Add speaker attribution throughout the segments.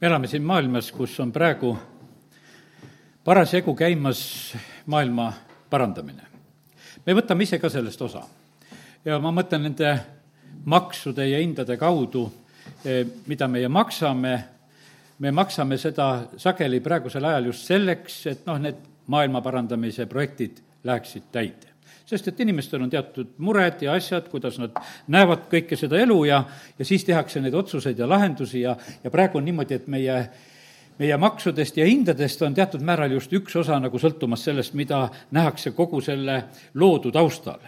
Speaker 1: me elame siin maailmas, kus on praegu parasjagu käimas maailma parandamine. me võtame ise ka sellest osa. ja ma mõtlen nende maksude ja hindade kaudu, eh, mida meie maksame, me maksame seda sageli praegusel ajal just selleks, et noh, need maailma parandamise projektid läheksid täide sest et inimestel on teatud mured ja asjad, kuidas nad näevad kõike seda elu ja, ja siis tehakse neid otsuseid ja lahendusi ja, ja praegu on niimoodi, et meie meie maksudest ja hindadest on teatud määral just üks osa nagu sõltumas sellest, mida nähakse kogu selle loodu taustal.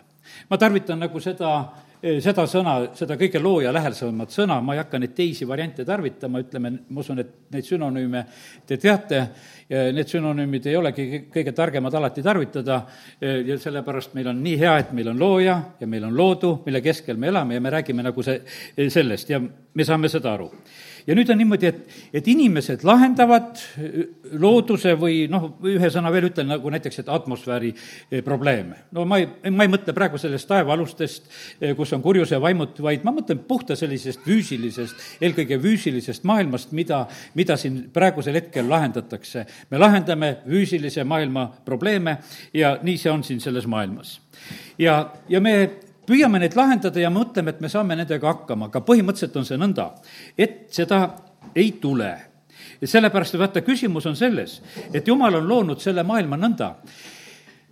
Speaker 1: ma tarvitan nagu seda seda sõna, seda kõige looja lähedasemat sõna, ma ei hakka neid teisi variante tarvitama, ütleme, ma usun, et neid sünonüüme te teate, need sünonüümid ei olegi kõige targemad alati tarvitada. Eh, ja sellepärast meil on nii hea, et meil on looja ja meil on loodu, mille keskel me elame ja me räägime nagu see, sellest. Ja me saame seda aru ja nüüd on niimoodi, et, et inimesed lahendavad äh, looduse või noh, ühe sõna veel ütlen, nagu näiteks, et atmosfääri äh, probleeme. no ma ei, ma ei mõtle praegu sellest taevaalustest, äh, kus on kurjuse vaimud, vaid ma mõtlen puhta sellisest füüsilisest, eelkõige füüsilisest maailmast, mida, mida siin praegusel hetkel lahendatakse. me lahendame füüsilise maailma probleeme ja nii see on siin selles maailmas. ja, ja me püüame neid lahendada ja mõtleme, et me saame nendega hakkama, aga põhimõtteliselt on see nõnda, et seda ei tule. ja sellepärast, vaata, küsimus on selles, et jumal on loonud selle maailma nõnda,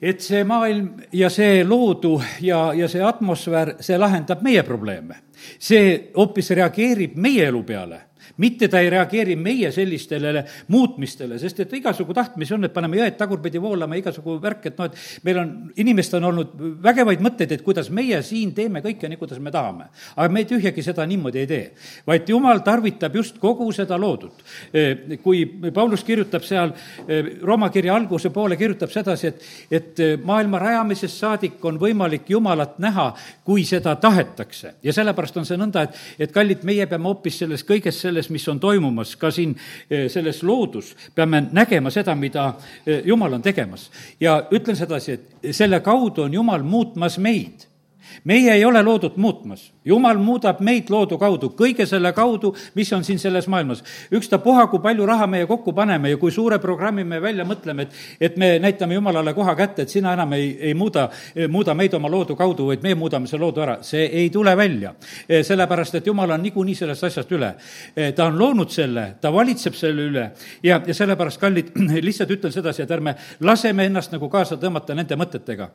Speaker 1: et see maailm ja see loodu ja, ja see atmosfäär, see lahendab meie probleeme. see hoopis reageerib meie elu peale mitte ta ei reageeri meie sellistele muutmistele, sest et igasugu tahtmisi on, et paneme jõed tagurpidi voolama, igasugu värk, et noh, et meil on, inimestel on olnud vägevaid mõtteid, et kuidas meie siin teeme kõike nii, kuidas me tahame. aga me tühjagi seda niimoodi ei tee, vaid jumal tarvitab just kogu seda loodut. E, kui Paulus kirjutab seal e, Rooma kirja alguse poole, kirjutab sedasi, et, et e, maailma rajamisest saadik on võimalik Jumalat näha, kui seda tahetakse. ja sellepärast on see nõnda, et, et kallid, meie peame hoopis selles kõiges selles selles, mis on toimumas ka siin eh, selles loodus, peame nägema seda, mida eh, Jumal on tegemas. ja ütlen sedasi, et selle kaudu on Jumal muutmas meid meie ei ole loodut muutmas, jumal muudab meid loodu kaudu, kõige selle kaudu, mis on siin selles maailmas. ükstapuha, kui palju raha meie kokku paneme ja kui suure programmi me välja mõtleme, et, et me näitame jumalale koha kätte, et sina enam ei, ei muuda, muuda meid oma loodu kaudu, vaid me muudame selle loodu ära, see ei tule välja. sellepärast, et jumal on niikuinii sellest asjast üle. ta on loonud selle, ta valitseb selle üle ja, ja sellepärast, kallid, lihtsalt ütlen sedasi, et ärme laseme ennast nagu kaasa tõmmata nende mõtetega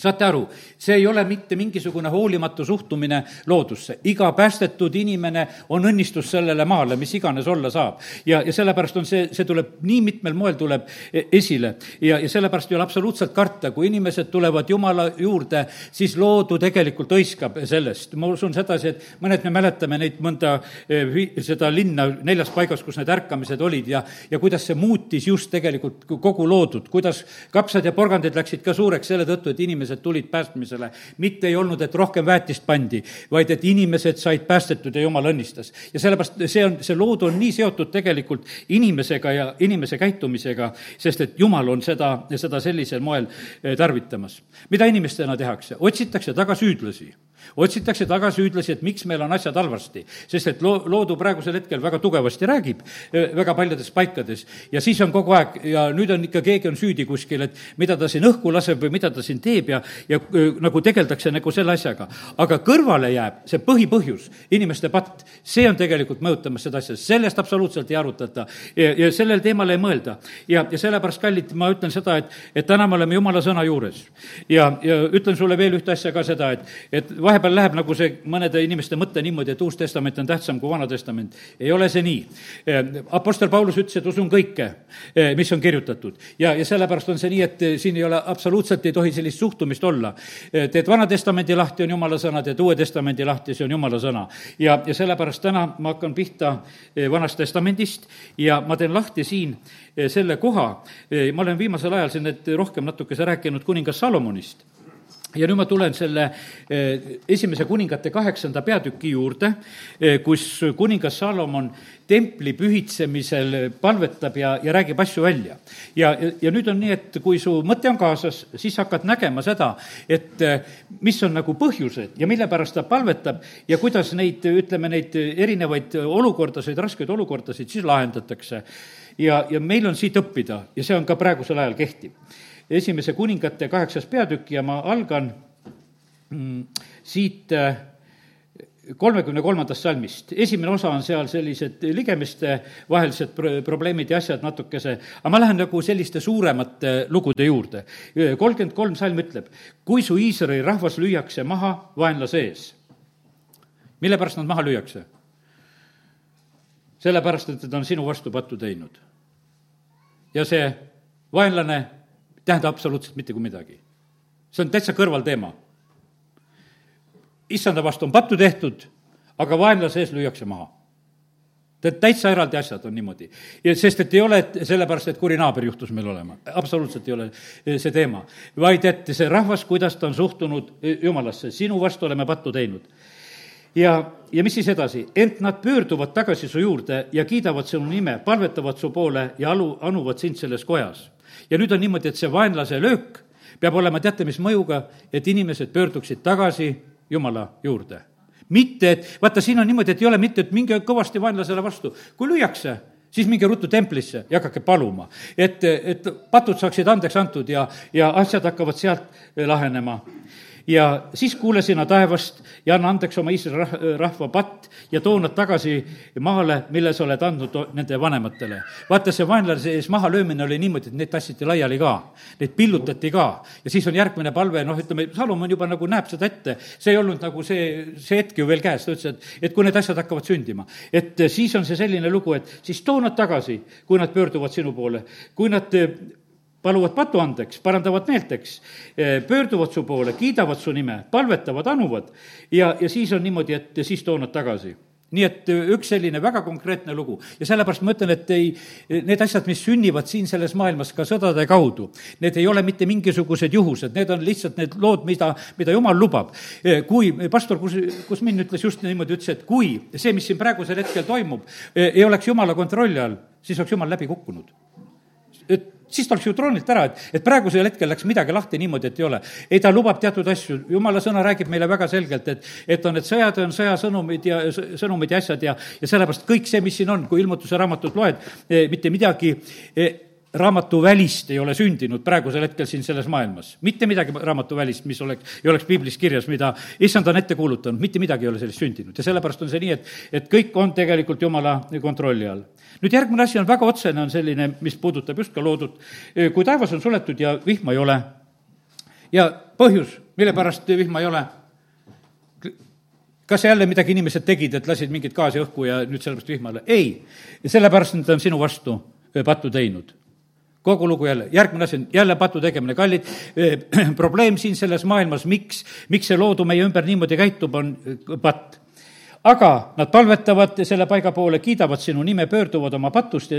Speaker 1: saate aru, see ei ole mitte mingisugune hoolimatu suhtumine loodusse. iga päästetud inimene on õnnistus sellele maale, mis iganes olla saab. ja, ja sellepärast on see, see tuleb nii mitmel moel tuleb e, esile ja, ja sellepärast ei ole absoluutselt karta, kui inimesed tulevad Jumala juurde, siis loodu tegelikult hõiskab sellest. ma usun sedasi, et mõned me mäletame neid mõnda, e, seda linna neljas paigas, kus need ärkamised olid ja, ja kuidas see muutis just tegelikult kogu loodut, kuidas kapsad ja porgandid läksid ka suureks selle tõttu, et inimesed inimesed tulid päästmisele. mitte ei olnud, et rohkem väetist pandi, vaid et inimesed said päästetud ja jumal õnnistas. ja sellepärast see on, see lood on nii seotud tegelikult inimesega ja inimese käitumisega, sest et jumal on seda, seda sellisel moel eh, tarvitamas. mida inimestena tehakse? otsitakse taga süüdlasi otsitakse taga süüdlasi, et miks meil on asjad halvasti. sest et loo, loodu praegusel hetkel väga tugevasti räägib eh, väga paljudes paikades ja siis on kogu aeg ja nüüd on ikka, keegi on süüdi kuskil, et mida ta siin õhku laseb või mida ta siin teeb ja, ja eh, nagu tegeldakse nagu selle asjaga. aga kõrvale jääb see põhipõhjus, inimeste patt, see on tegelikult mõjutamas seda asja, sellest absoluutselt ei arutata ja, ja sellel teemal ei mõelda. ja, ja sellepärast, kallid, ma ütlen seda, et, et täna me oleme jumala sõna juures. ja, ja ütlen sulle veel ühte asja ka seda, et, et vahepeal läheb nagu see mõnede inimeste mõte niimoodi, et Uus Testament on tähtsam kui Vana Testament. ei ole see nii. Eh, Apostel Paulus ütles, et usun kõike, eh, mis on kirjutatud. ja, ja sellepärast on see nii, et eh, siin ei ole, absoluutselt ei tohi sellist suhtumist olla. teed Vana Testamendi lahti, on Jumala sõna, teed Uue Testamendi lahti, see on Jumala sõna. ja, ja sellepärast täna ma hakkan pihta Vanast Testamendist ja ma teen lahti siin selle koha, ma olen viimasel ajal siin nüüd rohkem natukese rääkinud kuningas Salomonist ja nüüd ma tulen selle eh, esimese kuningate kaheksanda peatüki juurde, eh, kus kuningas Salomon templi pühitsemisel palvetab ja, ja räägib asju välja. ja, ja nüüd on nii, et kui su mõte on kaasas, siis hakkad nägema seda, et eh, mis on nagu põhjused ja mille pärast ta palvetab ja kuidas neid, ütleme, neid erinevaid olukordasid, raskeid olukordasid siis lahendatakse. ja, ja meil on siit õppida ja see on ka praegusel ajal kehtiv esimese kuningate kaheksas peatükk ja ma algan mm, siit äh, kolmekümne kolmandast salmist. esimene osa on seal sellised ligemiste vahelised probleemid ja asjad natukese, aga ma lähen nagu selliste suuremate lugude juurde. kolmkümmend kolm salm ütleb, kui su Iisraeli rahvas lüüakse maha vaenlase ees. mille pärast nad maha lüüakse? sellepärast, et ta on sinu vastu pattu teinud. ja see vaenlane tähenda absoluutselt mitte kui midagi. see on täitsa kõrvalteema. issanda vastu on pattu tehtud, aga vaenlase ees lüüakse maha. tead, täitsa eraldi asjad on niimoodi. ja sest, et ei ole et sellepärast, et kuri naaber juhtus meil olema, absoluutselt ei ole see teema. vaid et see rahvas, kuidas ta on suhtunud jumalasse, sinu vastu oleme pattu teinud ja, ja mis siis edasi? ent nad pöörduvad tagasi su juurde ja kiidavad sinu nime, palvetavad su poole ja alu, anuvad sind selles kojas ja nüüd on niimoodi, et see vaenlase löök peab olema teate mis mõjuga, et inimesed pöörduksid tagasi Jumala juurde. mitte, et vaata, siin on niimoodi, et ei ole mitte, et minge kõvasti vaenlasele vastu, kui lüüakse, siis minge ruttu templisse ja hakake paluma, et, et patud saaksid andeks antud ja, ja asjad hakkavad sealt lahenema ja siis kuule sina taevast ja anna andeks oma Iisraeli rahva patt ja too nad tagasi maale, mille sa oled andnud nende vanematele. vaata, see vaenlase ees mahalöömine oli niimoodi, et neid tassiti laiali ka, neid pillutati ka. Ja siis on järgmine palve, noh, ütleme, Salomon juba nagu näeb seda ette, see ei olnud nagu see, see hetk ju veel käes, ta ütles, et, et kui need asjad hakkavad sündima, et siis on see selline lugu, et siis too nad tagasi, kui nad pöörduvad sinu poole, kui nad paluvad patu andeks, parandavad meelt, eks, eh, pöörduvad su poole, kiidavad su nime, palvetavad, anuvad ja, ja siis on niimoodi, et siis too nad tagasi nii et eh, üks selline väga konkreetne lugu ja sellepärast ma ütlen, et ei, need asjad, mis sünnivad siin selles maailmas ka sõdade kaudu, need ei ole mitte mingisugused juhused, need on lihtsalt need lood, mida, mida jumal lubab. Eh, kui pastor Kus-, Kusmin ütles just niimoodi, ütles, et kui see, mis siin praegusel hetkel toimub, ei oleks jumala kontrolli all, siis oleks jumal läbi kukkunud. et siis ta oleks ju troonilt ära, et, et praegusel hetkel läks midagi lahti niimoodi, et ei ole. ei, ta lubab teatud asju, jumala sõna räägib meile väga selgelt, et, et on need sõjad, on sõjasõnumid ja sõnumid ja asjad ja, ja sellepärast kõik see, mis siin on, kui ilmutuse raamatut loed, eh, mitte midagi eh, raamatuvälist ei ole sündinud praegusel hetkel siin selles maailmas. mitte midagi raamatuvälist, mis oleks, ei oleks piiblis kirjas, mida issand on ette kuulutanud, mitte midagi ei ole sellist sündinud ja sellepärast on see nii, et, et kõik on tegelikult jumala kontrolli all nüüd järgmine asi on väga otsene, on selline, mis puudutab just ka loodut. kui taevas on suletud ja vihma ei ole ja põhjus, mille pärast vihma ei ole, kas jälle midagi inimesed tegid, et lasid mingit gaasi õhku ja nüüd sellepärast vihma ei ole? ei, sellepärast nad on sinu vastu pattu teinud kogu lugu jälle, järgmine asi on jälle patu tegemine, kallid, probleem siin selles maailmas, miks, miks see loodu meie ümber niimoodi käitub, on patt aga nad palvetavad selle paiga poole, kiidavad sinu nime, pöörduvad oma patust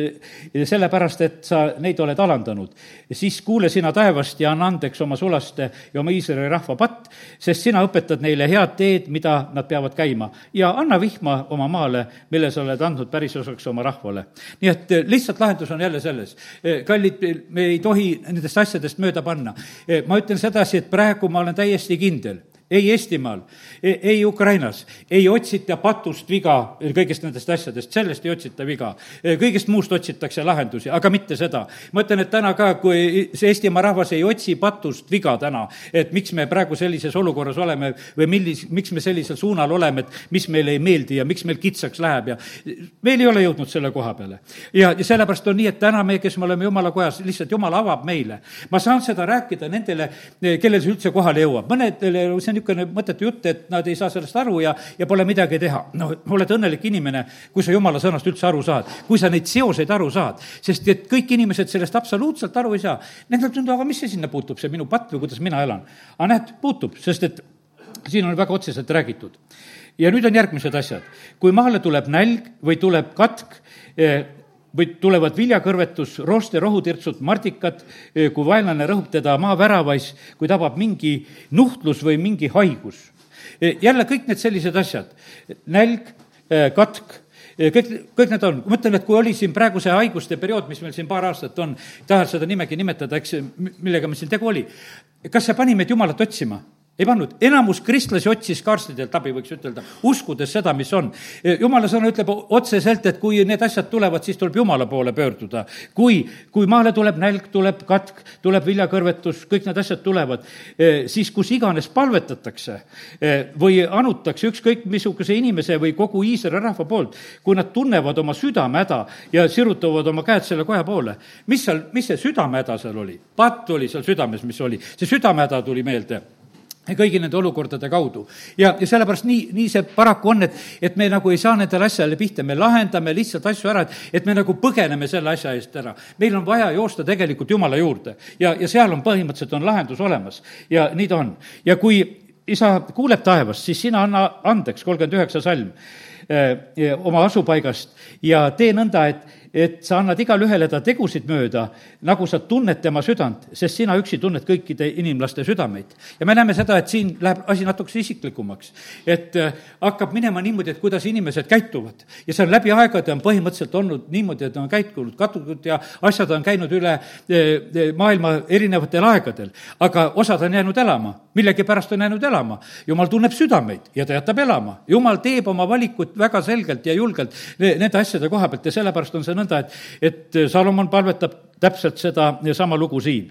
Speaker 1: sellepärast, et sa neid oled alandanud. siis kuule sina taevast ja anna andeks oma sulaste ja oma Iisraeli rahva patt, sest sina õpetad neile head teed, mida nad peavad käima. ja anna vihma oma maale, mille sa oled andnud pärisosaks oma rahvale. nii et eh, lihtsalt lahendus on jälle selles. Eh, kallid, me ei tohi nendest asjadest mööda panna. Eh, ma ütlen sedasi, et praegu ma olen täiesti kindel ei Eestimaal, ei Ukrainas, ei otsita patust viga kõigist nendest asjadest, sellest ei otsita viga. kõigest muust otsitakse lahendusi, aga mitte seda. ma ütlen, et täna ka, kui see Eestimaa rahvas ei otsi patust viga täna, et miks me praegu sellises olukorras oleme või millis, miks me sellisel suunal oleme, et mis meile ei meeldi ja miks meil kitsaks läheb ja meil ei ole jõudnud selle koha peale. ja, ja sellepärast on nii, et täna me, kes me oleme jumala kojas, lihtsalt jumal avab meile. ma saan seda rääkida nendele, kellel see üldse kohale jõuab, mõnedele see on niisugune mõttetu jutt, et nad ei saa sellest aru ja, ja pole midagi teha. no oled õnnelik inimene, kui sa jumala sõnast üldse aru saad, kui sa neid seoseid aru saad, sest et kõik inimesed sellest absoluutselt aru ei saa. Nendel tundub, aga mis see sinna puutub, see minu patt või kuidas mina elan. aga näed, puutub, sest et siin on väga otseselt räägitud. ja nüüd on järgmised asjad. kui maale tuleb nälg või tuleb katk, eh, või tulevad viljakõrvetus, rooste, rohutirtsud, mardikad, kui vaenlane rõhub teda maaväravais, kui tabab mingi nuhtlus või mingi haigus. jälle kõik need sellised asjad, nälg, katk, kõik, kõik need on, ma ütlen, et kui oli siin praegu see haiguste periood, mis meil siin paar aastat on, ei taha seda nimegi nimetada, eks, millega meil siin tegu oli, kas see pani meid Jumalat otsima? Ei pannud, enamus kristlasi otsis kaarstidelt abi, võiks ütelda, uskudes seda, mis on. jumala sõna ütleb otseselt, et kui need asjad tulevad, siis tuleb jumala poole pöörduda. kui, kui maale tuleb nälg, tuleb katk, tuleb viljakõrvetus, kõik need asjad tulevad, eh, siis kus iganes palvetatakse eh, või anutakse ükskõik missuguse inimese või kogu Iisraeli rahva poolt, kui nad tunnevad oma südamehäda ja sirutavad oma käed selle koja poole, mis seal, mis see südamehäda seal oli? patt oli seal südames, mis oli, see südamehäda tuli meelde kõigi nende olukordade kaudu. ja, ja sellepärast nii, nii see paraku on, et, et me nagu ei saa nendele asjadele pihta, me lahendame lihtsalt asju ära, et, et me nagu põgeneme selle asja eest ära. meil on vaja joosta tegelikult Jumala juurde ja, ja seal on põhimõtteliselt on lahendus olemas ja nii ta on. ja kui isa kuuleb taevast, siis sina anna andeks, kolmkümmend üheksa salm, eh, oma asupaigast ja tee nõnda, et et sa annad igale ühele ta tegusid mööda, nagu sa tunned tema südant, sest sina üksi tunned kõikide inimlaste südameid. ja me näeme seda, et siin läheb asi natukese isiklikumaks. et äh, hakkab minema niimoodi, et kuidas inimesed käituvad. ja see on läbi aegade on põhimõtteliselt olnud niimoodi, et on käitunud, kattunud ja asjad on käinud üle äh, äh, maailma erinevatel aegadel. aga osad on jäänud elama, millegipärast on jäänud elama. jumal tunneb südameid ja ta jätab elama. jumal teeb oma valikut väga selgelt ja julgelt nende asjade koha pealt ja sellepärast on see nõnda, et, et Salomon palvetab täpselt seda sama lugu siin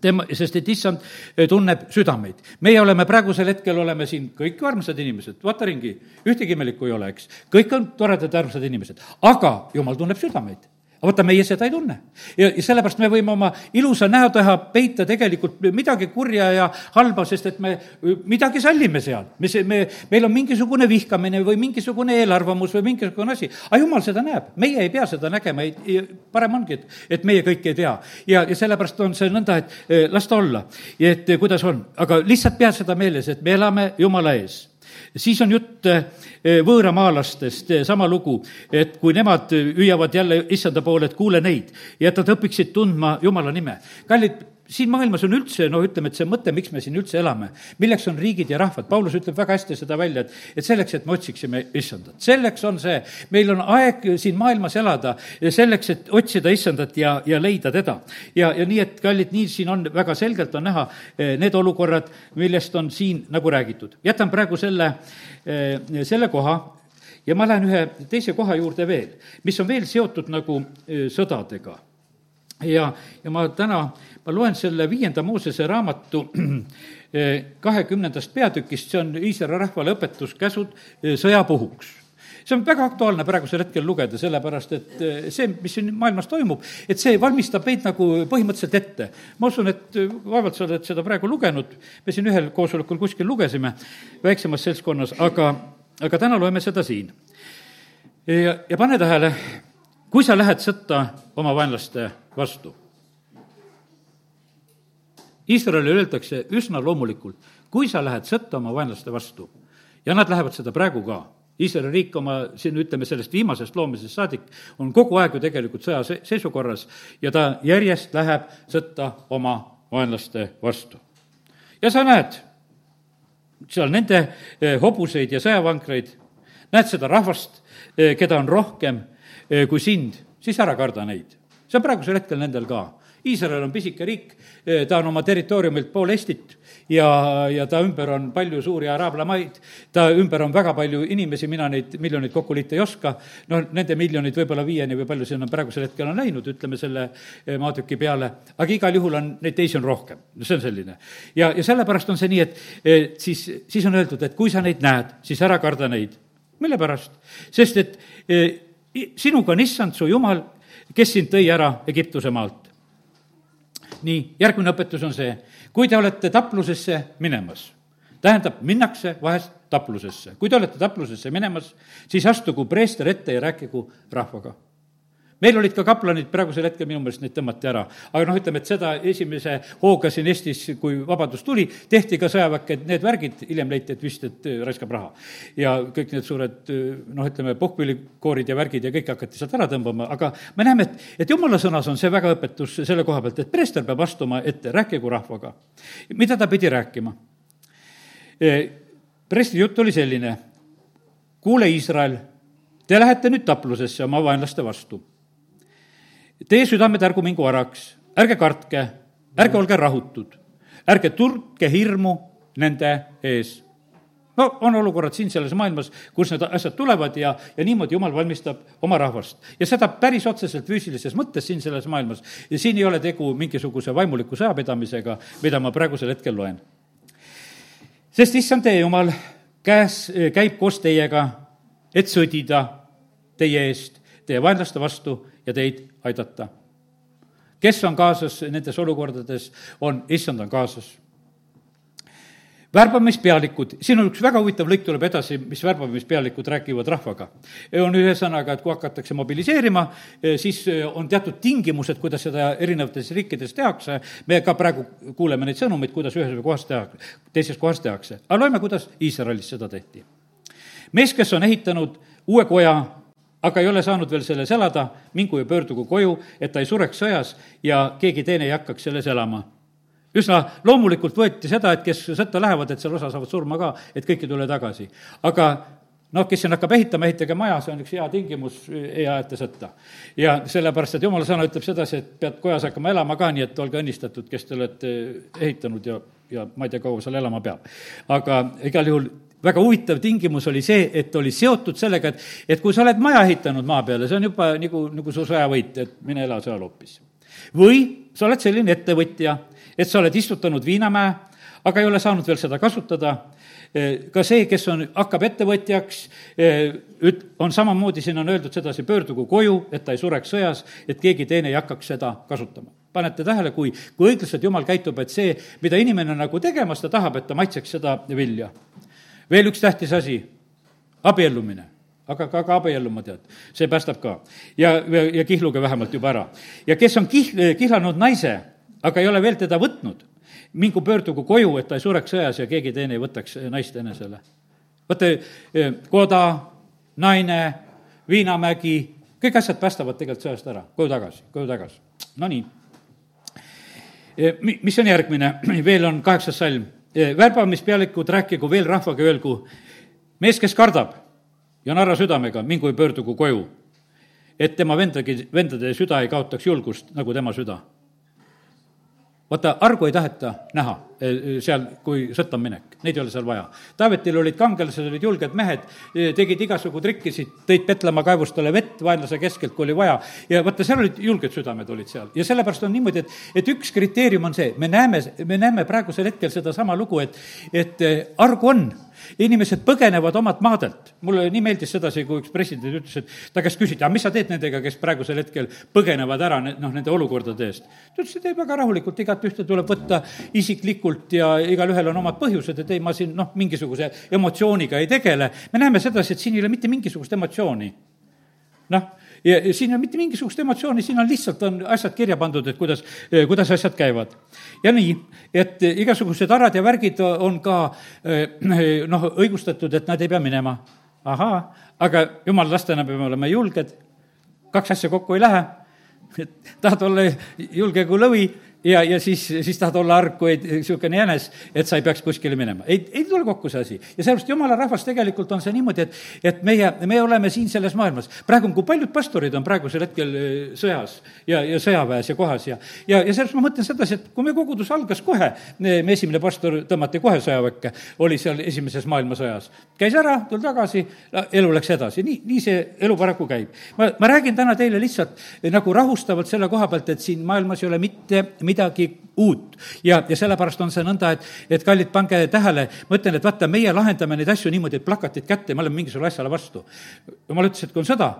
Speaker 1: tema, sest et issand tunneb südameid. meie oleme praegusel hetkel, oleme siin kõik armsad inimesed, vaata ringi, ühtegi imelikku ei ole, eks. kõik on toredad armsad inimesed, aga jumal tunneb südameid aga vaata, meie seda ei tunne. ja, ja sellepärast me võime oma ilusa näo taha peita tegelikult midagi kurja ja halba, sest et me midagi sallime seal. me, me, meil on mingisugune vihkamine või mingisugune eelarvamus või mingisugune asi. aga jumal seda näeb, meie ei pea seda nägema, ei, parem ongi, et, et meie kõike ei tea. ja, ja sellepärast on see nõnda, et eh, las ta olla, et eh, kuidas on, aga lihtsalt pea seda meeles, et me elame Jumala ees siis on jutt eh, võõramaalastest, eh, sama lugu, et kui nemad hüüavad jälle issanda poole, et kuule neid ja et nad õpiksid tundma Jumala nime. kallid, siin maailmas on üldse, no ütleme, et see mõte, miks me siin üldse elame, milleks on riigid ja rahvad, Paulus ütleb väga hästi seda välja, et, et selleks, et me otsiksime issandat. selleks on see, meil on aeg siin maailmas elada selleks, et otsida issandat ja, ja leida teda. ja, ja nii, et kallid, nii siin on, väga selgelt on näha eh, need olukorrad, millest on siin nagu räägitud. jätan praegu selle, eh, selle koha ja ma lähen ühe teise koha juurde veel, mis on veel seotud nagu eh, sõdadega ja, ja ma täna, ma loen selle viienda Moosese raamatu eh, kahekümnendast peatükist, see on Iisraeli rahvale õpetuskäsud eh, sõjapuhuks see on väga aktuaalne praegusel hetkel lugeda, sellepärast et eh, see, mis siin maailmas toimub, et see valmistab meid nagu põhimõtteliselt ette. ma usun, et vaevalt sa oled seda praegu lugenud, me siin ühel koosolekul kuskil lugesime väiksemas seltskonnas, aga, aga täna loeme seda siin. ja, ja pane tähele, kui sa lähed sõtta oma vaenlaste vastu. Iisraelile öeldakse üsna loomulikult, kui sa lähed sõtta oma vaenlaste vastu ja nad lähevad seda praegu ka Iisraeli riik oma, siin ütleme, sellest viimasest loomisest saadik on kogu aeg ju tegelikult sõjaseisukorras ja ta järjest läheb sõtta oma vaenlaste vastu. ja sa näed seal nende eh, hobuseid ja sõjavankreid, näed seda rahvast, eh, keda on rohkem eh, kui sind, siis ära karda neid see on praegusel hetkel nendel ka. Iisrael on pisike riik, eh, ta on oma territooriumilt pool Eestit ja, ja ta ümber on palju suuri araabla maid, ta ümber on väga palju inimesi, mina neid miljoneid kokku liita ei oska, no nende miljonid võib-olla viieni või palju sinna praegusel hetkel on läinud, ütleme selle eh, maatüki peale, aga igal juhul on, neid teisi on rohkem, no see on selline. ja, ja sellepärast on see nii, et, et siis, siis on öeldud, et kui sa neid näed, siis ära karda neid. mille pärast? sest et sinuga on issand su jumal, kes sind tõi ära Egiptuse maalt. Nii, järgmine õpetus on see, kui te olete taplusesse minemas, tähendab, minnakse vahest taplusesse. kui te olete taplusesse minemas, siis astugu preester ette ja rääkigu rahvaga. Meil olid ka kaplanid, praegusel hetkel minu meelest neid tõmmati ära. aga noh, ütleme, et seda esimese hooga siin Eestis, kui vabadus tuli, tehti ka sõjaväkke, need värgid, hiljem leiti, et vist, et äh, raiskab raha. ja kõik need suured noh, ütleme, puhkpillikoorid ja värgid ja kõik hakati sealt ära tõmbama, aga me näeme, et, et jumala sõnas on see väga õpetus selle koha pealt, et preester peab astuma ette, rääkigu rahvaga. mida ta pidi rääkima? preestri jutt oli selline, kuule, Iisrael, te lähete nüüd taplusesse oma vaenlaste vastu Teie südamed ärgu mingu araks, ärge kartke, ärge olge rahutud, ärge turke hirmu nende ees. no on olukorrad siin selles maailmas, kus need asjad tulevad ja, ja niimoodi Jumal valmistab oma rahvast. ja seda päris otseselt füüsilises mõttes siin selles maailmas. ja siin ei ole tegu mingisuguse vaimuliku sõjapidamisega, mida ma praegusel hetkel loen. sest issand teie Jumal käes, käib koos teiega, et sõdida teie eest, teie vaenlaste vastu ja teid aidata. kes on kaasas nendes olukordades, on, issand on kaasas värbamispealikud, siin on üks väga huvitav lõik tuleb edasi, mis värbamispealikud räägivad rahvaga. on ühesõnaga, et kui hakatakse mobiliseerima, siis on teatud tingimused, kuidas seda erinevates riikides tehakse, me ka praegu kuuleme neid sõnumeid, kuidas ühes või kohas tehakse, teises kohas tehakse. aga loeme, kuidas Iisraelis seda tehti. mees, kes on ehitanud uue koja aga ei ole saanud veel selles elada, mingu ja pöördugu koju, et ta ei sureks sõjas ja keegi teine ei hakkaks selles elama. üsna loomulikult võeti seda, et kes sõtta lähevad, et seal osa saavad surma ka, et kõik ei tule tagasi. aga noh, kes siin hakkab ehitama, ehitage maja, see on üks hea tingimus, ei aeta sõtta. ja sellepärast, et jumala sõna ütleb sedasi, et pead kojas hakkama elama ka, nii et olge õnnistatud, kes te olete ehitanud ja, ja ma ei tea, kaua seal elama peab. aga igal juhul väga huvitav tingimus oli see, et oli seotud sellega, et, et kui sa oled maja ehitanud maa peale, see on juba nagu, nagu su sõjavõit, et mine ela seal hoopis. või sa oled selline ettevõtja, et sa oled istutanud viinamäe, aga ei ole saanud veel seda kasutada, ka see, kes on, hakkab ettevõtjaks, üt-, on samamoodi, siin on öeldud sedasi, pöördugu koju, et ta ei sureks sõjas, et keegi teine ei hakkaks seda kasutama. panete tähele, kui, kui õiglaselt Jumal käitub, et see, mida inimene nagu tegemas, ta tahab, et ta maitseks seda vilja veel üks tähtis asi, abiellumine aga ka, ka abielluma, tead, see päästab ka. ja, ja, ja kihluge vähemalt juba ära. ja kes on kih-, kihlanud naise, aga ei ole veel teda võtnud, mingu pöördugu koju, et ta ei sureks sõjas ja keegi teine ei võtaks naist enesele. vaata, eh, koda, naine, Viinamägi, kõik asjad päästavad tegelikult sõjast ära, koju tagasi, koju tagasi. Nonii. Eh, mis on järgmine, veel on kaheksas salm värbamispealikud rääkigu veel rahvaga, öelgu, mees, kes kardab ja narra südamega, mingu ja pöördugu koju. et tema vendagi, vendade süda ei kaotaks julgust, nagu tema süda vaata, argu ei taheta näha eh, seal, kui sõtta on minek, neid ei ole seal vaja. Taavetil olid kangelased, olid julged mehed, eh, tegid igasugu trikkisid, tõid Petlemma kaevustele vett vaenlase keskelt, kui oli vaja, ja vaata, seal olid julged südamed olid seal. ja sellepärast on niimoodi, et, et üks kriteerium on see, me näeme, me näeme praegusel hetkel sedasama lugu, et, et argu on inimesed põgenevad omalt maadelt. mulle nii meeldis sedasi, kui üks president ütles, et ta käest küsiti, aga mis sa teed nendega, kes praegusel hetkel põgenevad ära noh, nende olukordade eest. ta ütles, et ei, väga rahulikult, igatühte tuleb võtta isiklikult ja igalühel on omad põhjused, et ei, ma siin noh, mingisuguse emotsiooniga ei tegele. me näeme sedasi, et siin ei ole mitte mingisugust emotsiooni. noh ja, ja siin ei ole mitte mingisugust emotsiooni, siin on lihtsalt, on asjad kirja pandud, et kuidas, kuidas asjad käivad. ja nii, et igasugused arad ja värgid on ka noh, õigustatud, et nad ei pea minema. ahaa, aga jumala lastena peame olema julged, kaks asja kokku ei lähe, tahad olla julge kui lõvi ja, ja siis, siis tahad olla arg kui niisugune jänes, et sa ei peaks kuskile minema. ei, ei tule kokku see asi. ja sellepärast jumala rahvas tegelikult on see niimoodi, et, et meie, me oleme siin selles maailmas. praegu, kui paljud pastorid on praegusel hetkel äh, sõjas ja, ja sõjaväes ja kohas ja, ja, ja sellepärast ma mõtlen sedasi, et kui meie kogudus algas kohe, me esimene pastor tõmmati kohe sõjaväkke, oli seal esimeses maailmasõjas. käis ära, tuli tagasi, elu läks edasi, nii, nii see elu paraku käib. ma, ma räägin täna teile lihtsalt nagu rahustavalt selle koha pealt, et siin maailmas ei ole mitte midagi uut. ja, ja sellepärast on see nõnda, et, et kallid, pange tähele, ma ütlen, et vaata, meie lahendame neid asju niimoodi, et plakatid kätte me oleme mingisugusele asjale vastu. jumal ütles, et kui on sõda,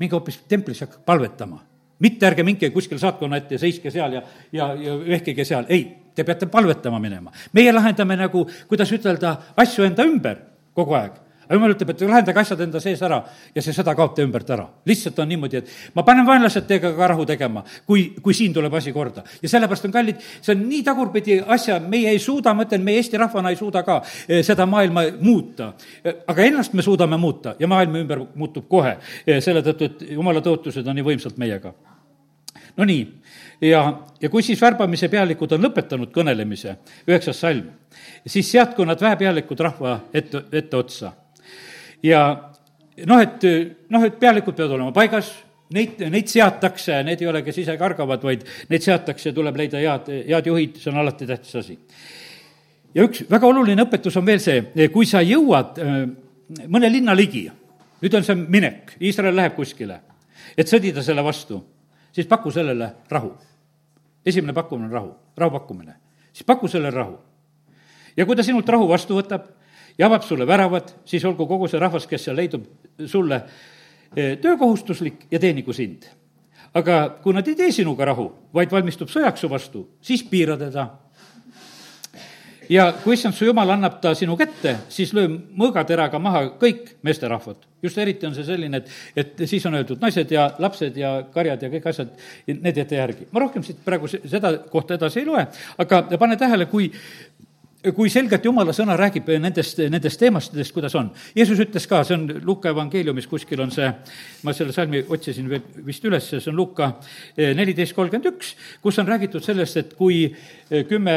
Speaker 1: minge hoopis templisse palvetama mitte ärge minge kuskile saatkonna ette ja seiske seal ja, ja, ja vehkige seal, ei, te peate palvetama minema. meie lahendame nagu, kuidas ütelda, asju enda ümber kogu aeg aga jumal ütleb, et lahendage asjad enda sees ära ja see sõda kaob teie ümbert ära. lihtsalt on niimoodi, et ma panen vaenlased teiega ka rahu tegema, kui, kui siin tuleb asi korda. ja sellepärast on kallid, see on nii tagurpidi asja, meie ei suuda, ma ütlen, meie Eesti rahvana ei suuda ka eh, seda maailma muuta. aga ennast me suudame muuta ja maailm ümber muutub kohe, eh, selle tõttu, et jumala tõotused on nii võimsalt meiega. Nonii, ja, ja kui siis värbamise pealikud on lõpetanud kõnelemise, üheksas salm, siis seadku nad väepealikud rahva ette, etteotsa. Ja noh, et noh, et pealikud peavad olema paigas, neid, neid seatakse, need ei ole, kes ise kargavad, vaid neid seatakse tuleb leida head, head juhid, see on alati tähtis asi. ja üks väga oluline õpetus on veel see, kui sa jõuad äh, mõne linna ligi, nüüd on see minek, Iisrael läheb kuskile, et sõdida selle vastu, siis paku sellele rahu esimene pakkumine on rahu, rahu pakkumine. siis paku sellele rahu. ja kui ta sinult rahu vastu võtab ja avab sulle väravad, siis olgu kogu see rahvas, kes seal leidub, sulle eh, töökohustuslik ja teenigu sind. aga kui nad ei tee sinuga rahu, vaid valmistub sõjaks su vastu, siis piira teda ja kui issand su jumal annab ta sinu kätte, siis löö mõõgateraga maha kõik meesterahvad. just eriti on see selline, et, et siis on öeldud naised ja lapsed ja karjad ja kõik asjad, need jäta järgi. ma rohkem siit praegu seda kohta edasi ei loe, aga pane tähele, kui kui selgelt jumala sõna räägib nendest, nendest teemastest, kuidas on. Jeesus ütles ka, see on Luka evangeeliumis, kuskil on see, ma selle salmi otsisin veel vist üles, see on Luka neliteist kolmkümmend üks, kus on räägitud sellest, et kui kümme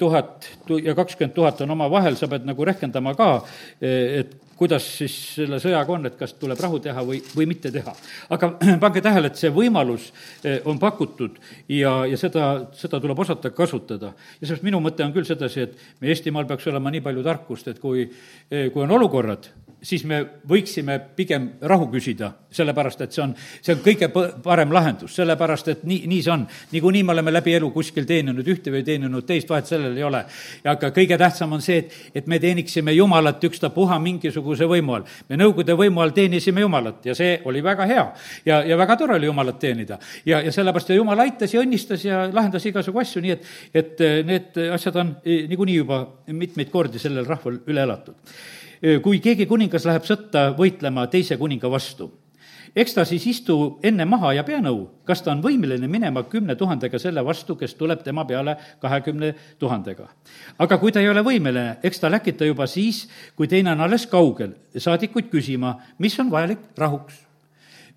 Speaker 1: tuhat ja kakskümmend tuhat on omavahel, sa pead nagu rehkendama ka, et kuidas siis selle sõjaga on, et kas tuleb rahu teha või, või mitte teha. aga pange tähele, et see võimalus eh, on pakutud ja, ja seda, seda tuleb osata kasutada. ja seepärast minu mõte on küll sedasi, et me Eestimaal peaks olema nii palju tarkust, et kui, eh, kui on olukorrad, siis me võiksime pigem rahu küsida, sellepärast et see on, see on kõige parem lahendus, sellepärast et nii, nii see on. niikuinii me oleme läbi elu kuskil teeninud ühte või teeninud teist, vahet sellel ei ole. aga kõige tähtsam on see, et, et me teeniksime Jumalat ükstapuha mingisuguse võimu all. me Nõukogude võimu all teenisime Jumalat ja see oli väga hea. ja, ja väga tore oli Jumalat teenida. ja, ja sellepärast ja Jumal aitas ja õnnistas ja lahendas igasugu asju, nii et, et need asjad on eh, niikuinii juba mitmeid kordi sellel rahval üle elatud kui keegi kuningas läheb sõtta võitlema teise kuninga vastu, eks ta siis istu enne maha ja pea nõu, kas ta on võimeline minema kümne tuhandega selle vastu, kes tuleb tema peale kahekümne tuhandega. aga kui ta ei ole võimeline, eks ta läkita juba siis, kui teine on alles kaugel, saadikuid küsima, mis on vajalik rahuks.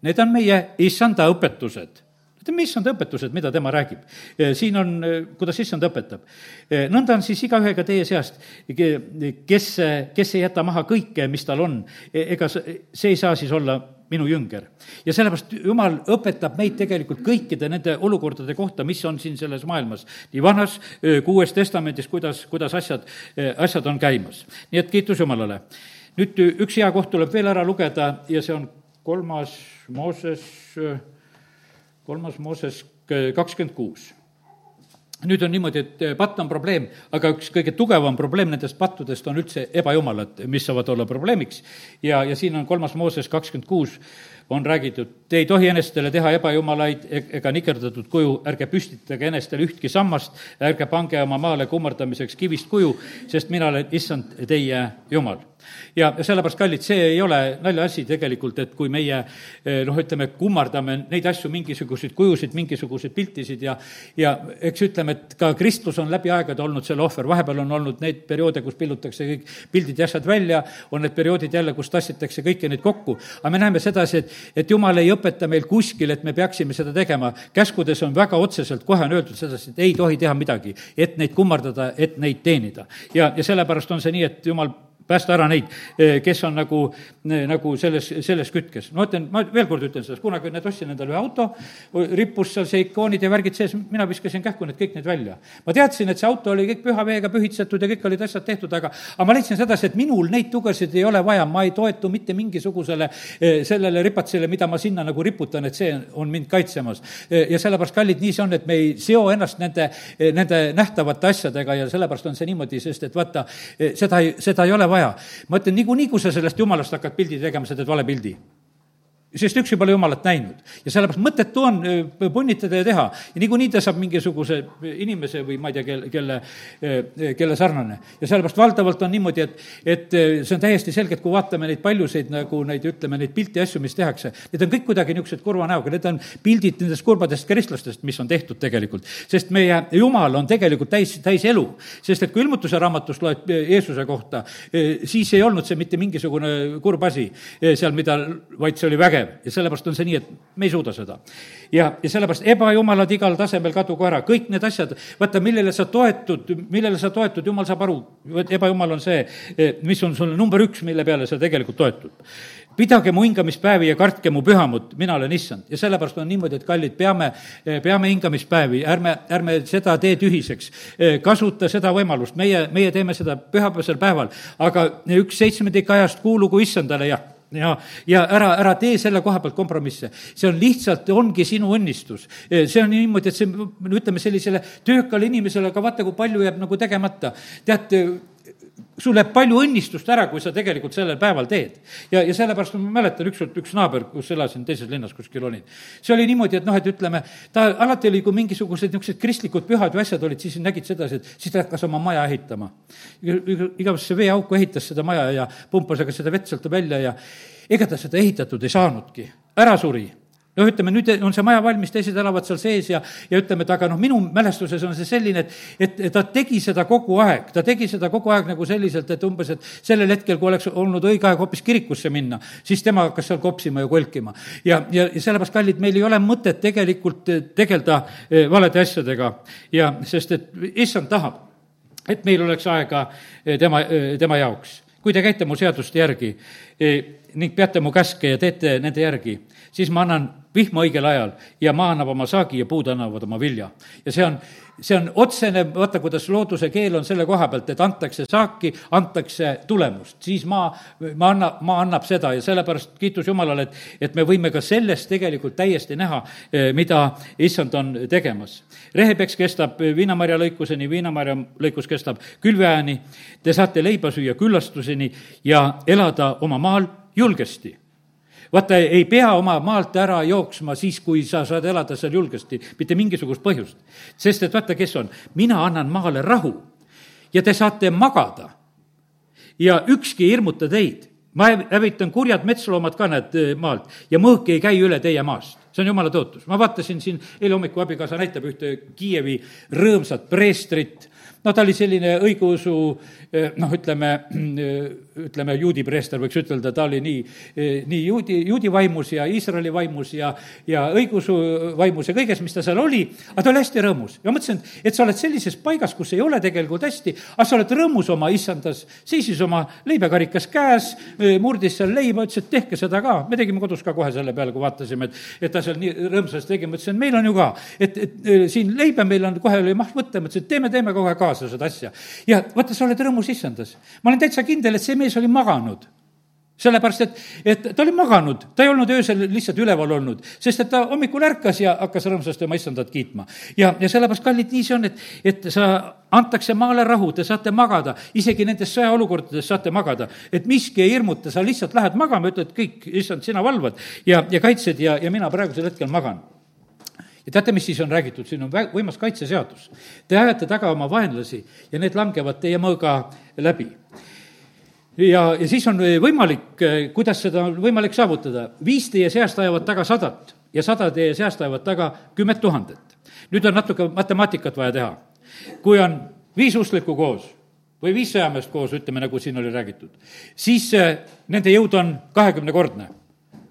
Speaker 1: Need on meie issanda õpetused ütleme, issand õpetused, mida tema räägib. siin on, kuidas issand õpetab. nõnda on siis igaühega teie seast, kes, kes ei jäta maha kõike, mis tal on, ega see ei saa siis olla minu jünger. ja sellepärast Jumal õpetab meid tegelikult kõikide nende olukordade kohta, mis on siin selles maailmas, nii vanas kui uues testamendis, kuidas, kuidas asjad, asjad on käimas. nii et kiitus Jumalale. nüüd üks hea koht tuleb veel ära lugeda ja see on kolmas Mooses kolmas Mooses kakskümmend kuus nüüd on niimoodi, et eh, patt on probleem, aga üks kõige tugevam probleem nendest pattudest on üldse ebajumalad, mis saavad olla probleemiks. ja, ja siin on kolmas Mooses kakskümmend kuus, on räägitud, te ei tohi enestele teha ebajumalaid e-, ega nikerdatud kuju, ärge püstitage enestele ühtki sammast, ärge pange oma maale kummardamiseks kivist kuju, sest mina olen issand teie jumal ja sellepärast, kallid, see ei ole naljaasi tegelikult, et kui meie eh, noh, ütleme, kummardame neid asju, mingisuguseid kujusid, mingisuguseid piltisid ja ja eks ütleme, et ka kristlus on läbi aegade olnud selle ohver, vahepeal on olnud neid perioode, kus pillutakse kõik pildid ja asjad välja, on need perioodid jälle, kus tassitakse kõiki neid kokku. aga me näeme sedasi, et, et jumal ei õpeta meil kuskil, et me peaksime seda tegema. käskudes on väga otseselt, kohe on öeldud sedasi, et ei tohi teha midagi, et neid kummardada, et neid teenida. ja, ja sellepärast on see nii, et jumal päästa ära neid, eh, kes on nagu, eh, nagu selles, selles kütkes. ma ütlen, ma veel kord ütlen seda, kunagi need ostsin endale ühe auto, rippus seal see ikoonid ja värgid sees, mina viskasin kähku need kõik need välja. ma teadsin, et see auto oli kõik püha veega pühitsetud ja kõik olid asjad tehtud, aga, aga ma leidsin sedasi, et minul neid tugesid ei ole vaja, ma ei toetu mitte mingisugusele eh, sellele ripatsile, mida ma sinna nagu riputan, et see on mind kaitsemas. ja sellepärast, kallid, nii see on, et me ei seo ennast nende, nende nähtavate asjadega ja sellepärast on see niimoodi, sest et vaata, seda ei, seda ei ole vaja. ma ütlen, niikuinii, kui sa sellest jumalast hakkad pildi tegema, sa teed vale pildi sest üks ei pole Jumalat näinud. ja sellepärast mõttetu on punnitada ja teha. ja niikuinii ta saab mingisuguse inimese või ma ei tea, kelle, kelle, kelle sarnane. ja sellepärast valdavalt on niimoodi, et, et see on täiesti selge, et kui vaatame neid paljusid nagu neid, ütleme, neid pilte ja asju, mis tehakse, need on kõik kuidagi niisugused kurva näoga, need on pildid nendest kurbadest kristlastest, mis on tehtud tegelikult. sest meie Jumal on tegelikult täis, täis elu. sest et kui ilmutuse raamatust loed Jeesuse kohta, siis ei olnud see mitte mingisugune kurb asi seal, mida, vaid see oli vägev tegev ja sellepärast on see nii, et me ei suuda seda. ja, ja sellepärast ebajumalad igal tasemel kadugu ära, kõik need asjad, vaata, millele sa toetud, millele sa toetud, jumal saab aru, ebajumal on see, eh, mis on sul number üks, mille peale sa tegelikult toetud. Pidage mu hingamispäevi ja kartke mu pühamut, mina olen issand. ja sellepärast on niimoodi, et kallid, peame, eh, peame hingamispäevi, ärme, ärme seda tee tühiseks. Eh, kasuta seda võimalust, meie, meie teeme seda pühapäevasel päeval, aga üks seitsmendik ajast kuulugu issandale, jah ja, ja ära, ära tee selle koha pealt kompromisse. see on lihtsalt, ongi sinu õnnistus. see on niimoodi, et see, ütleme sellisele töökale inimesele, aga vaata, kui palju jääb nagu tegemata. tead, sul läheb palju õnnistust ära, kui sa tegelikult sellel päeval teed. ja, ja sellepärast ma mäletan ükskord üks naaber, kus elasin teises linnas kuskil olin. see oli niimoodi, et noh, et ütleme, ta alati oli, kui mingisugused niisugused kristlikud pühad või asjad olid, siis nägid sedasi, et siis ta hakkas oma maja ehitama. igavesse veeauku ehitas seda maja ja pumpas aga seda vett sealt välja ja ega ta seda ehitatud ei saanudki, ära suri noh, ütleme nüüd on see maja valmis, teised elavad seal sees ja, ja ütleme, et aga noh, minu mälestuses on see selline, et, et ta tegi seda kogu aeg, ta tegi seda kogu aeg nagu selliselt, et umbes, et sellel hetkel, kui oleks olnud õige aeg hoopis kirikusse minna, siis tema hakkas seal kopsima ja kolkima. ja, ja, ja sellepärast, kallid, meil ei ole mõtet tegelikult tegeleda eh, valede asjadega ja sest, et issand tahab, et meil oleks aega eh, tema, eh, tema jaoks. kui te käite mu seaduste järgi ning peate mu käske ja teete nende järgi, siis ma annan vihma õigel ajal ja maa annab oma saagi ja puud annavad oma vilja. ja see on, see on otsene, vaata, kuidas looduse keel on selle koha pealt, et antakse saaki, antakse tulemust, siis maa, maa annab, maa annab seda ja sellepärast kiitus Jumalale, et, et me võime ka sellest tegelikult täiesti näha, eh, mida issand on tegemas. rehepeks kestab viinamarja lõikuseni, viinamarja lõikus kestab külveajani, te saate leiba süüa küllastuseni ja elada oma maal julgesti vaata, ei pea oma maalt ära jooksma siis, kui sa saad elada seal julgesti, mitte mingisugust põhjust. sest et vaata, kes on, mina annan maale rahu ja te saate magada. ja ükski ei hirmuta teid. ma hävitan kurjad metsloomad ka näed maalt ja mõõk ei käi üle teie maast see on jumala tõotus. ma vaatasin siin, eile hommikul abikaasa näitab ühte Kiievi rõõmsat preestrit, no ta oli selline õigeusu eh, noh, ütleme, ütleme, juudi preester võiks ütelda, ta oli nii, eh, nii juudi, juudi vaimus ja Iisraeli vaimus ja, ja õigeusu vaimus ja kõiges, mis ta seal oli, aga ta oli hästi rõõmus. ja mõtlesin, et sa oled sellises paigas, kus ei ole tegelikult hästi, aga sa oled rõõmus oma issandas, seisis oma leibekarikas käes, eh, murdis seal leiba, ütles, et tehke seda ka. me tegime kodus ka kohe selle peale, kui vaatasime, et, et ta seal nii rõõmsasti tegi, ma ütlesin, et meil on ju ka, et, et siin leiba meil on, kohe oli maht võtta, ma ütlesin, et teeme, teeme kohe ka kaasa seda asja. ja vaata, sa oled rõõmus issandas. ma olen täitsa kindel, et see mees oli maganud sellepärast, et, et ta oli maganud, ta ei olnud öösel lihtsalt üleval olnud, sest et ta hommikul ärkas ja hakkas rõõmsasti oma issandat kiitma. ja, ja sellepärast, kallid, nii see on, et, et sa, antakse maale rahu, te saate magada, isegi nendes sõjaolukordades saate magada. et miski ei hirmuta, sa lihtsalt lähed magama, ütled kõik, issand, sina valvad ja, ja kaitsed ja, ja mina praegusel hetkel magan ja teate, mis siis on räägitud, siin on võimas kaitseseadus. Te ajate taga oma vaenlasi ja need langevad teie mõõga läbi. ja, ja siis on võimalik, kuidas seda on võimalik saavutada, viis teie seast ajavad taga sadat ja sada teie seast ajavad taga kümmet tuhandet. nüüd on natuke matemaatikat vaja teha. kui on viis usklikku koos või viis sõjameest koos, ütleme, nagu siin oli räägitud, siis eh, nende jõud on kahekümnekordne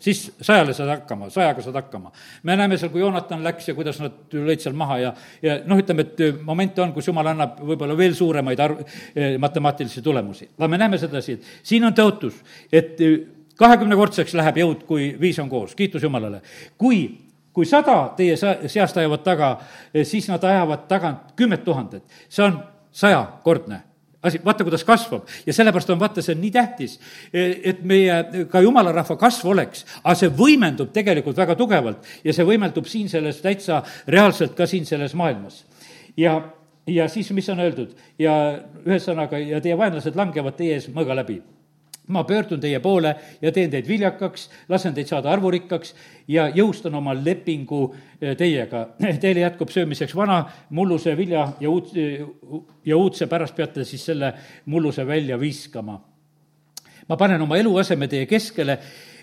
Speaker 1: siis sajale saad hakkama, sajaga saad hakkama. me näeme seal, kui Joonatan läks ja kuidas nad lõid seal maha ja, ja noh, ütleme, et momente on, kus jumal annab võib-olla veel suuremaid arv, eh, matemaatilisi tulemusi. aga me näeme sedasi, et siin on tõotus, et eh, kahekümnekordseks läheb jõud, kui viis on koos, kiitus Jumalale. kui kui sada teie seast ajavad taga, siis nad ajavad tagant kümmet tuhandet. see on sajakordne asi, vaata, kuidas kasvab. Ja sellepärast on, vaata, see on nii tähtis, et meie ka jumala rahva kasv oleks, aga see võimendub tegelikult väga tugevalt. Ja see võimeldub siin selles täitsa reaalselt ka siin selles maailmas. ja, ja siis, mis on öeldud? Ja ühesõnaga, ja teie vaenlased langevad teie ees mõõga läbi ma pöördun teie poole ja teen teid viljakaks, lasen teid saada arvurikkaks ja jõustan oma lepingu eh, teiega. Teile jätkub söömiseks vana mulluse vilja ja uut, ja uudse pärast peate siis selle mulluse välja viskama. ma panen oma eluaseme teie keskele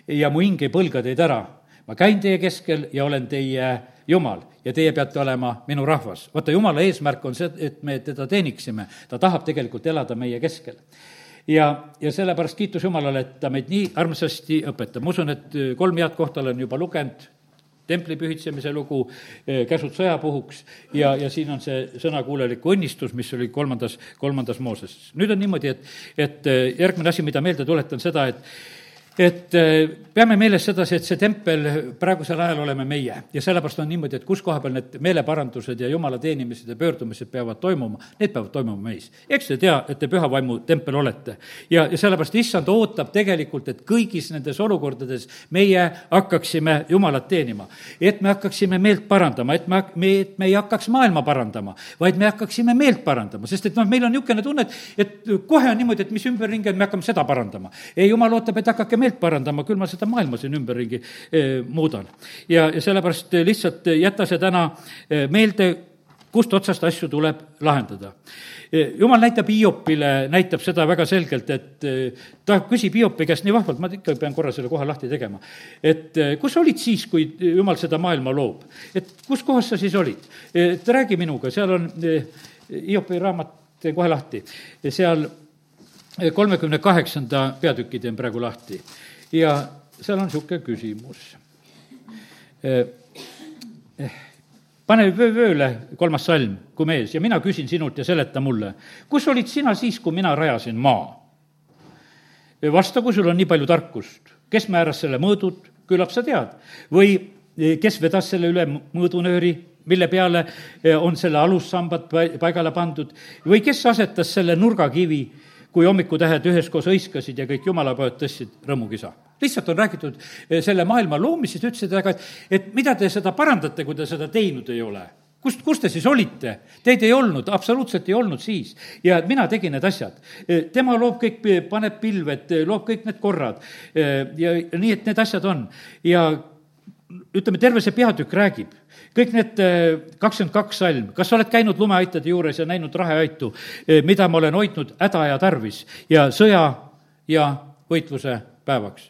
Speaker 1: ja mu hing ei põlga teid ära. ma käin teie keskel ja olen teie Jumal ja teie peate olema minu rahvas. vaata, Jumala eesmärk on see, et me teda teeniksime. ta tahab tegelikult elada meie keskel ja, ja sellepärast kiitus Jumalale, et ta meid nii armsasti õpetab. ma usun, et kolm head kohta olen juba lugenud, templi pühitsemise lugu, käsud sõjapuhuks ja, ja siin on see sõnakuuleliku õnnistus, mis oli kolmandas, kolmandas Mooses. nüüd on niimoodi, et, et järgmine asi, mida meelde tuletan, seda, et et äh, peame meeles sedasi, et see tempel praegusel ajal oleme meie ja sellepärast on niimoodi, et kus koha peal need meeleparandused ja jumala teenimised ja pöördumised peavad toimuma, need peavad toimuma meis. eks te tea, et te püha vaimu tempel olete. ja, ja sellepärast issand ootab tegelikult, et kõigis nendes olukordades meie hakkaksime jumalat teenima. et me hakkaksime meelt parandama, et me, me, et me ei hakkaks maailma parandama, vaid me hakkaksime meelt parandama, sest et noh, meil on niisugune tunne, et, et kohe on niimoodi, et mis ümberringi on, me hakkame seda parandama. ei, jumal ootab, et hakake meelt meelt parandama, küll ma seda maailma siin ümberringi eh, muudan. ja, ja sellepärast eh, lihtsalt eh, jäta see täna meelde, kust otsast asju tuleb lahendada. jumal näitab Hiopile, näitab seda väga selgelt, et ta küsib Hiopi käest nii vahvalt, ma ikka pean korra selle koha lahti tegema. et kus olid siis, kui jumal seda maailma loob? et kus kohas sa siis olid? et räägi minuga, seal on Hiopi raamat, teen kohe lahti, seal kolmekümne kaheksanda peatüki teen praegu lahti. Ja seal on niisugune küsimus. Eh, eh, pane vöö vööle, kolmas salm, kui mees, ja mina küsin sinult ja seleta mulle, kus olid sina siis, kui mina rajasin maa? vasta, kui sul on nii palju tarkust, kes määras selle mõõdud, küllap sa tead, või eh, kes vedas selle üle mõõdunööri, mille peale on selle alussambad paigale pandud, või kes asetas selle nurgakivi kui hommikutähed üheskoos hõiskasid ja kõik jumalapojad tõstsid rõõmukisa. lihtsalt on räägitud eh, selle maailma loomisest, ütlesid aga, et, et mida te seda parandate, kui te seda teinud ei ole kust, kus te siis olite? Teid ei olnud, absoluutselt ei olnud siis. ja mina tegin need asjad. Eh, tema loob kõik, paneb pilved, loob kõik need korrad eh, ja nii, et need asjad on. ja ütleme, terve see peatükk räägib. Kõik need äh, kakskümmend kaks salm, kas sa oled käinud lumeaitade juures ja näinud raheaitu, äh, mida ma olen hoidnud hädaaja tarvis ja sõja ja võitluse päevaks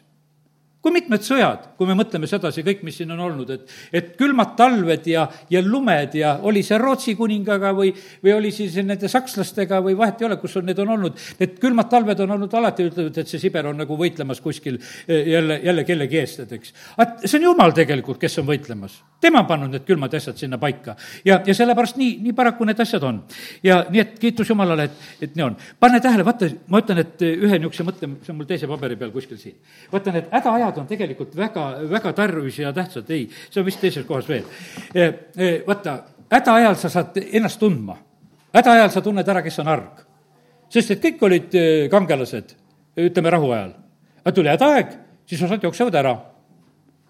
Speaker 1: kui mitmed sõjad, kui me mõtleme sedasi, kõik, mis siin on olnud, et, et külmad talved ja, ja lumed ja oli see Rootsi kuningaga või, või oli siis nende sakslastega või vahet ei ole, kus on, need on olnud, need külmad talved on olnud alati, ütlevad, et see Siber on nagu võitlemas kuskil eh, jälle, jälle kellegi eest, et eks. see on jumal tegelikult, kes on võitlemas. tema on pannud need külmad asjad sinna paika. ja, ja sellepärast nii, nii paraku need asjad on. ja nii, et kiitus Jumalale, et, et nii on. pane tähele, vaata, ma ütlen, et ühe niisuguse mõtte, see on mul teise paberi peal kuskil siin. vaata, need hädaajad ajad on tegelikult väga, väga tarvis ja tähtsad, ei, see on vist teises kohas veel. Vaata, hädaajal sa saad ennast tundma. hädaajal sa tunned ära, kes on arg. sest et kõik olid kangelased, ütleme rahuajal. aga tuli hädaaeg, siis osad jooksevad ära.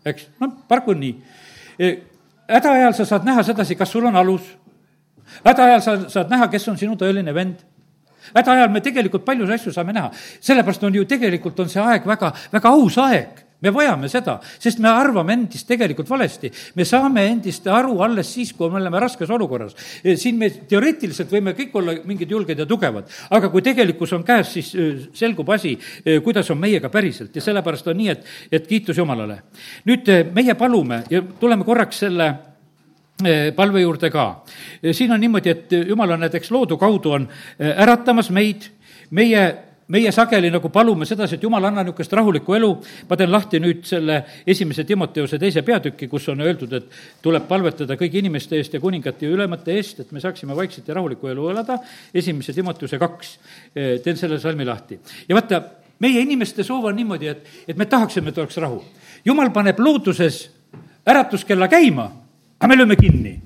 Speaker 1: eks, noh, paraku on nii. hädaajal sa saad näha sedasi, kas sul on alus. hädaajal sa saad näha, kes on sinu tõeline vend hädaajal me tegelikult paljusid asju saame näha, sellepärast on ju tegelikult on see aeg väga, väga aus aeg me vajame seda, sest me arvame endist tegelikult valesti. me saame endist aru alles siis, kui me oleme raskes olukorras. siin me teoreetiliselt võime kõik olla mingid julged ja tugevad, aga kui tegelikkus on käes, siis selgub asi, kuidas on meiega päriselt ja sellepärast on nii, et, et kiitus Jumalale. nüüd meie palume ja tuleme korraks selle palve juurde ka. siin on niimoodi, et Jumal on näiteks loodu kaudu on äratamas meid, meie meie sageli nagu palume sedasi, et jumal, anna niisugust rahulikku elu, ma teen lahti nüüd selle esimese Timoteuse teise peatüki, kus on öeldud, et tuleb palvetada kõigi inimeste eest ja kuningate ja ülemate eest, et me saaksime vaikselt ja rahulikku elu elada, esimese Timoteuse kaks, eh, teen selle salmi lahti. ja vaata, meie inimeste soov on niimoodi, et, et me tahaksime, et oleks rahu. jumal paneb looduses äratuskella käima, aga me lööme kinni.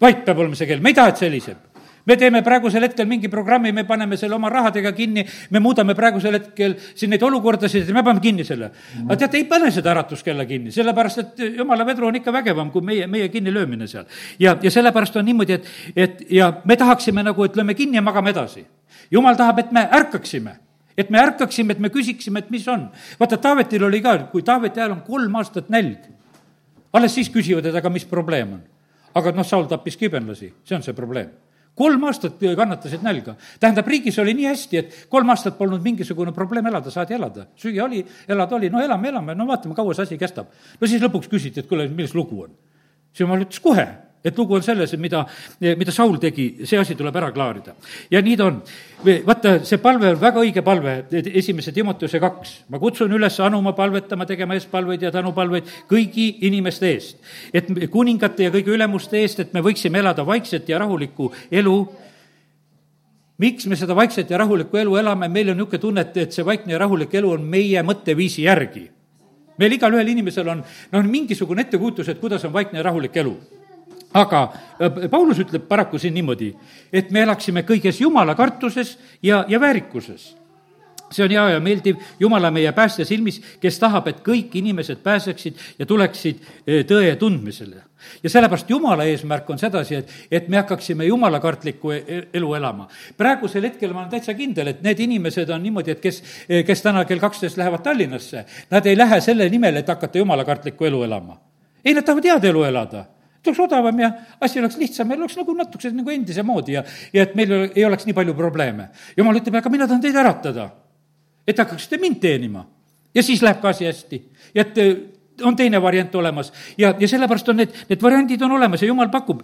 Speaker 1: vait peab olema see kell, me ei taha, et see heliseb me teeme praegusel hetkel mingi programmi, me paneme selle oma rahadega kinni, me muudame praegusel hetkel siin neid olukordasid ja me paneme kinni selle. aga teate, ei pane seda äratuskella kinni, sellepärast et jumala vedru on ikka vägevam kui meie, meie kinnilöömine seal. ja, ja sellepärast on niimoodi, et, et ja me tahaksime nagu, et lööme kinni ja magame edasi. jumal tahab, et me ärkaksime et me ärkaksime, et me küsiksime, et mis on. vaata, Taavetil oli ka, kui Taaveti ajal on kolm aastat nälg, alles siis küsivad, et aga mis probleem on. aga noh, Saul tappis kibenlasi, see on see probleem kolm aastat kannatasid nälga. tähendab, riigis oli nii hästi, et kolm aastat polnud mingisugune probleem elada, saadi elada. süüa oli, elada oli, no elame, elame, no vaatame, kaua see asi kestab. no siis lõpuks küsiti, et kuule, milles lugu on. siis jumal ütles kohe et lugu on selles, mida, mida Saul tegi, see asi tuleb ära klaarida. ja nii ta on. vaata, see palve on väga õige palve, esimese Timoteuse kaks. ma kutsun üles anuma, palvetama, tegema eespalveid ja tänupalveid kõigi inimeste eest. et kuningate ja kõigi ülemuste eest, et me võiksime elada vaikset ja rahulikku elu miks me seda vaikset ja rahulikku elu elame, meil on niisugune tunne, et, et see vaikne ja rahulik elu on meie mõtteviisi järgi. meil igalühel inimesel on, noh, mingisugune ettekujutus, et kuidas on vaikne ja rahulik elu aga äh, Paulus ütleb paraku siin niimoodi, et me elaksime kõiges jumala kartuses ja, ja väärikuses. see on hea ja meeldiv Jumala meie päästja silmis, kes tahab, et kõik inimesed pääseksid ja tuleksid äh, tõe tundmisele. ja sellepärast Jumala eesmärk on sedasi, et, et me hakkaksime jumalakartlikku e-, e-, elu elama. praegusel hetkel ma olen täitsa kindel, et need inimesed on niimoodi, et kes, kes täna kell kaksteist lähevad Tallinnasse, nad ei lähe selle nimel, et hakata jumalakartlikku elu elama. ei, nad tahavad head elu elada et oleks odavam ja asi oleks lihtsam, meil oleks nagu natukese nagu endise moodi ja, ja et meil ei oleks nii palju probleeme. jumal ütleb, aga mina tahan teid äratada, et hakkaksite mind teenima. ja siis läheb ka asi hästi. ja et on teine variant olemas ja, ja sellepärast on need, need variandid on olemas ja jumal pakub.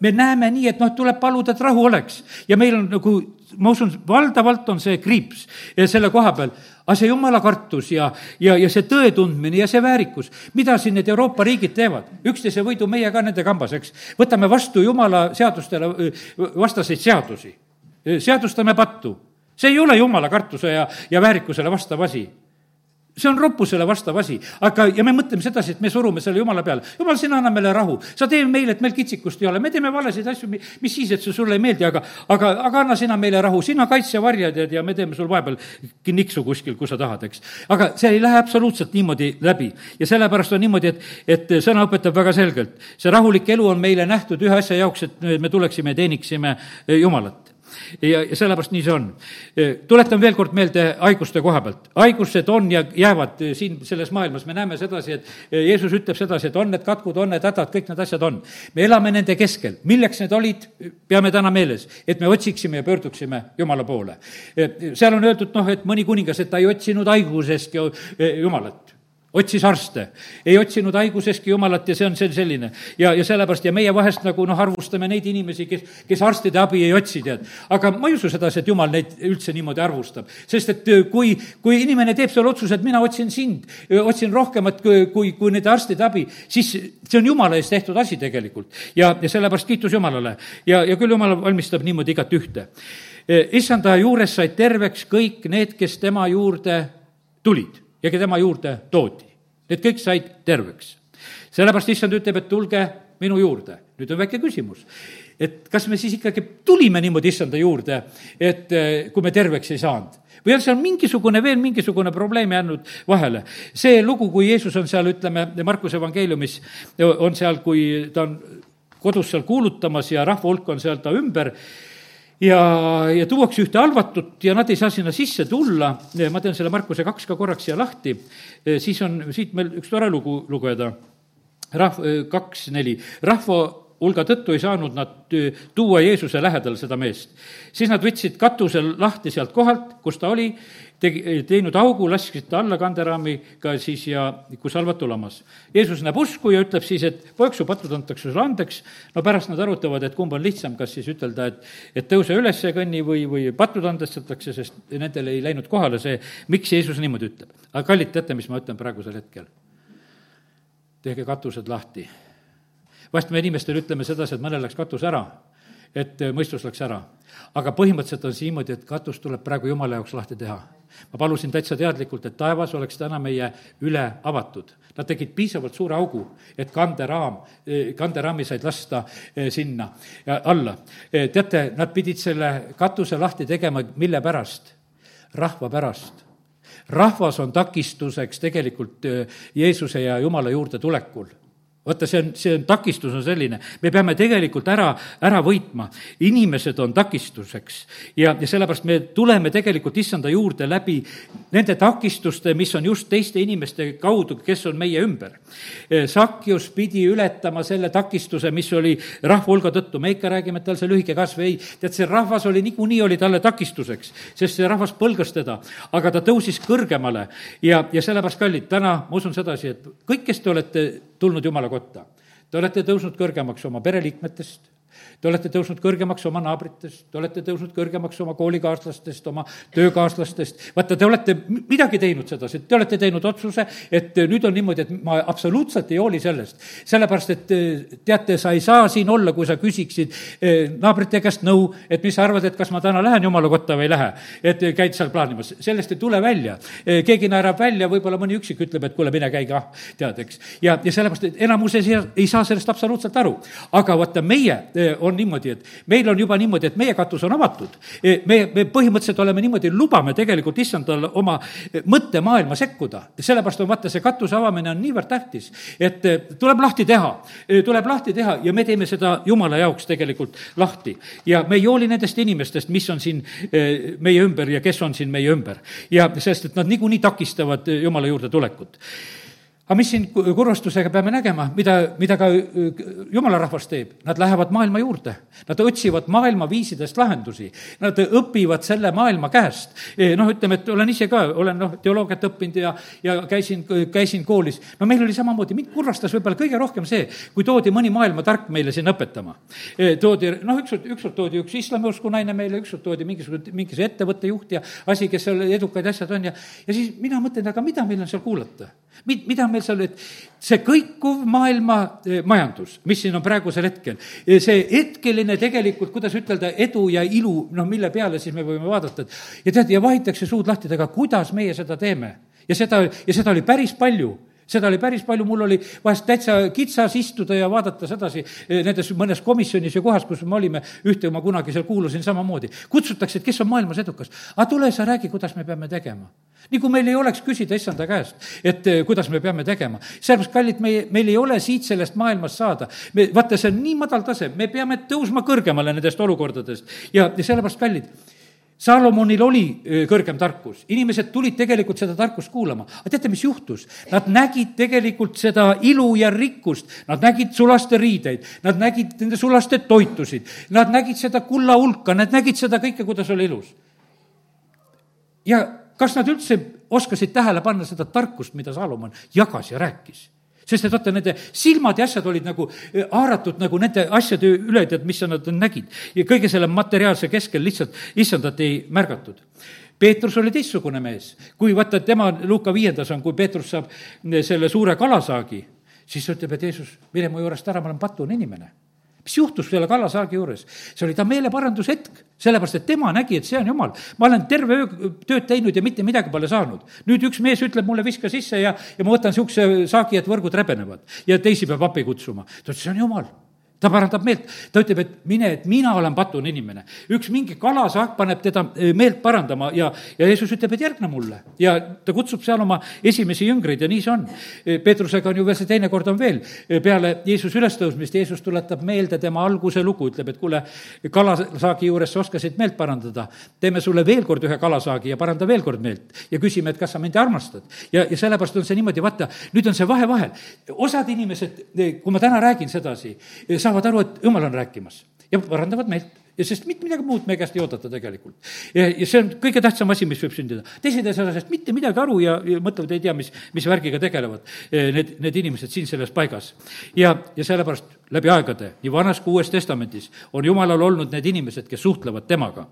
Speaker 1: me näeme nii, et noh, tuleb paluda, et rahu oleks ja meil on nagu, ma usun, valdavalt on see kriips selle koha peal aga see jumala kartus ja, ja, ja see tõe tundmine ja see väärikus, mida siin need Euroopa riigid teevad, üksteise võidu meie ka nende kambas, eks. võtame vastu jumala seadustele vastaseid seadusi, seadustame pattu. see ei ole jumala kartuse ja, ja väärikusele vastav asi see on roppusele vastav asi, aga, ja me mõtleme sedasi, et me surume selle jumala peale. jumal, sina anna meile rahu, sa tee meile, et meil kitsikust ei ole, me teeme valesid asju, mis siis, et see sulle ei meeldi, aga, aga, aga anna sina meile rahu, sina kaitse ja varja tead ja me teeme sul vahepeal niksu kuskil, kus sa tahad, eks. aga see ei lähe absoluutselt niimoodi läbi. Ja sellepärast on niimoodi, et, et sõna õpetab väga selgelt, see rahulik elu on meile nähtud ühe asja jaoks, et me tuleksime ja teeniksime Jumalat ja, ja sellepärast nii see on. tuletan veel kord meelde haiguste koha pealt. haigused on ja jäävad siin selles maailmas, me näeme sedasi, et Jeesus ütleb sedasi, et on need katkud, on need hädad, kõik need asjad on. me elame nende keskel. milleks need olid, peame täna meeles, et me otsiksime ja pöörduksime Jumala poole. seal on öeldud, noh, et mõni kuningas, et ta ei otsinud haigusestki Jumalat otsis arste, ei otsinud haiguseski Jumalat ja see on see selline. ja, ja sellepärast ja meie vahest nagu noh, arvustame neid inimesi, kes, kes arstide abi ei otsi, tead. aga ma ei usu sedasi, et Jumal neid üldse niimoodi arvustab. sest et kui, kui inimene teeb selle otsuse, et mina otsin sind, otsin rohkemat kui, kui, kui nende arstide abi, siis see on Jumala eest tehtud asi tegelikult. ja, ja sellepärast kiitus Jumalale. ja, ja küll Jumal valmistab niimoodi igat ühte. Issanda juures said terveks kõik need, kes tema juurde tulid ja tema juurde toodi. Need kõik said terveks. sellepärast issand ütleb, et tulge minu juurde. nüüd on väike küsimus, et kas me siis ikkagi tulime niimoodi issanda juurde, et eh, kui me terveks ei saanud või on seal mingisugune, veel mingisugune probleem jäänud vahele. see lugu, kui Jeesus on seal, ütleme, Markuse evangeeliumis on seal, kui ta on kodus seal kuulutamas ja rahva hulk on seal ta ümber ja, ja tuuakse ühte halvatut ja nad ei saa sinna sisse tulla, ma teen selle Markuse kaks ka korraks siia lahti, siis on siit meil üks tore lugu lugeda, rahv-, kaks, neli, rahva hulga tõttu ei saanud nad tuua Jeesuse lähedal seda meest. siis nad võtsid katusel lahti sealt kohalt, kus ta oli, tegi, teinud augu, lasksid ta alla kanderaamiga siis ja kus halvatu lamas. Jeesus näeb usku ja ütleb siis, et poeg, su patud antakse sulle andeks, no pärast nad arutavad, et kumb on lihtsam, kas siis ütelda, et et tõuse üles ja kõnni või, või patud andestatakse, sest nendel ei läinud kohale see, miks Jeesus niimoodi ütleb. aga kallid, teate, mis ma ütlen praegusel hetkel? tehke katused lahti. vahest me inimestele ütleme sedasi, et mõnel läks katus ära et mõistus läks ära. Aga põhimõtteliselt on see niimoodi, et katus tuleb praegu jumala jaoks lahti teha. ma palusin täitsa teadlikult, et taevas oleks täna meie üle avatud. Nad tegid piisavalt suure augu, et kanderaam, kanderaami said lasta eh, sinna alla. Eh, teate, nad pidid selle katuse lahti tegema, mille pärast? rahva pärast rahvas on takistuseks tegelikult eh, Jeesuse ja Jumala juurde tulekul vaata, see on, see on, takistus on selline, me peame tegelikult ära, ära võitma. inimesed on takistuseks. Ja, ja sellepärast me tuleme tegelikult issanda juurde läbi nende takistuste, mis on just teiste inimeste kaudu, kes on meie ümber. Sakjus pidi ületama selle takistuse, mis oli rahva hulga tõttu, me ikka räägime, et tal see lühike kasv, ei, tead, see rahvas oli niikuinii, oli talle takistuseks, sest see rahvas põlgas teda, aga ta tõusis kõrgemale. Ja, ja sellepärast, kallid, täna ma usun sedasi, et kõik, kes te olete tulnud Jumala kotta. Te olete tõusnud kõrgemaks oma pereliikmetest, Te olete tõusnud kõrgemaks oma naabritest, te olete tõusnud kõrgemaks oma koolikaaslastest, oma töökaaslastest. vaata, te olete midagi teinud sedasi, te olete teinud otsuse, et nüüd on niimoodi, et ma absoluutselt ei hooli sellest. sellepärast, et teate, sa ei saa siin olla, kui sa küsiksid eh, naabrite käest nõu, et mis sa arvad, et kas ma täna lähen jumala kotta või ei lähe. et käid seal plaanimas, sellest ei tule välja. Keegi naerab välja, võib-olla mõni üksik ütleb, et kuule, mine käi kah, tead, eks. ja, ja sellepärast, et enamus ei saa, sellest absoluutselt aru. aga vaata, meie on niimoodi, et meil on juba niimoodi, et meie katus on avatud. E, me, me põhimõtteliselt oleme niimoodi, lubame tegelikult issandal oma mõttemaailma sekkuda. sellepärast on vaata, see katuse avamine on niivõrd tähtis, et e, tuleb lahti teha, e, tuleb lahti teha ja me teeme seda jumala jaoks tegelikult lahti. ja me ei hooli nendest inimestest, mis on siin meie ümber ja kes on siin meie ümber. ja sest, et nad niikuinii takistavad jumala juurde tulekut aga mis siin kurvastusega peame nägema, mida, mida ka jumala rahvas teeb? Nad lähevad maailma juurde. Nad otsivad maailma viisidest lahendusi. Nad õpivad selle maailma käest. E, noh, ütleme, et olen ise ka, olen noh, teoloogiat õppinud ja, ja käisin, käisin koolis. no meil oli samamoodi, mind kurvastas võib-olla kõige rohkem see, kui toodi mõni maailmatark meile siin õpetama. E, toodi, noh, ükskord, ükskord toodi üks islamiusku naine meile, ükskord toodi mingisugune, mingisugune ettevõtte juht ja asi, kes seal edukaid asjad on ja, ja siis mina mõtlen, aga mida meil on seal kuulata? Mid-, mida meil seal, et see kõikuv maailma eh, majandus, mis siin on praegusel hetkel, eh, see hetkeline tegelikult, kuidas ütelda, edu ja ilu, noh, mille peale siis me võime vaadata, et ja tead, ja vahitakse suud lahti, et aga kuidas meie seda teeme? ja seda, ja seda oli päris palju seda oli päris palju, mul oli vahest täitsa kitsas istuda ja vaadata sedasi eh, nendes mõnes komisjonis ja kohas, kus me olime, ühte ma kunagi seal kuulusin samamoodi. kutsutakse, et kes on maailmas edukas. aga tule sa räägi, kuidas me peame tegema. nii kui meil ei oleks küsida issanda käest, et eh, kuidas me peame tegema. sellepärast, kallid, meie, meil ei ole siit sellest maailmast saada. me, vaata, see on nii madal tase, me peame tõusma kõrgemale nendest olukordadest ja, ja sellepärast, kallid Saalomonil oli kõrgem tarkus, inimesed tulid tegelikult seda tarkust kuulama, aga teate, mis juhtus? Nad nägid tegelikult seda ilu ja rikkust, nad nägid sulaste riideid, nad nägid nende sulaste toitusid, nad nägid seda kulla hulka, nad nägid seda kõike, kuidas oli ilus. ja kas nad üldse oskasid tähele panna seda tarkust, mida Saalomon jagas ja rääkis? Sest et vaata, nende silmad ja asjad olid nagu eh, haaratud nagu nende asjade üle, tead, mis nad nägid. ja kõige selle materiaalse keskel lihtsalt issandat ei märgatud. Peetrus oli teistsugune mees, kui vaata, tema Luuka viiendas on, kui Peetrus saab selle suure kalasaagi, siis ta ütleb, et Jeesus, mine mu juurest ära, ma olen patune inimene mis juhtus selle kallasaagi juures? see oli ta meeleparandushetk, sellepärast et tema nägi, et see on jumal. ma olen terve öö tööd teinud ja mitte midagi pole saanud. nüüd üks mees ütleb mulle, viska sisse ja, ja ma võtan niisuguse saagi, et võrgud rebenevad. ja teisi peab appi kutsuma. ta ütles, see on jumal ta parandab meelt, ta ütleb, et mine, et mina olen patune inimene. üks mingi kalasaak paneb teda eh, meelt parandama ja, ja Jeesus ütleb, et järgne mulle. ja ta kutsub seal oma esimesi jüngreid ja nii see on. Eh, Peetrusega on ju veel see teine kord on veel, eh, peale Jeesuse ülestõusmist, Jeesus tuletab meelde tema alguse lugu, ütleb, et kuule, kalasaagi juures sa oskasid meelt parandada, teeme sulle veel kord ühe kalasaagi ja paranda veel kord meelt. ja küsime, et kas sa mind armastad. ja, ja sellepärast on see niimoodi, vaata, nüüd on see vahe vahel. osad inimesed, kui ma täna räägin sedasi, sa saavad aru, et jumal on rääkimas ja parandavad meelt ja sest mitte midagi muud meie käest ei oodata tegelikult. ja, ja see on kõige tähtsam asi, mis võib sündida. teised ei saa sellest mitte midagi aru ja, ja mõtlevad, ei tea, mis, mis värgiga tegelevad eh, need, need inimesed siin selles paigas. ja, ja sellepärast läbi aegade, nii Vanas kui Uues Testamendis, on Jumalal olnud need inimesed, kes suhtlevad temaga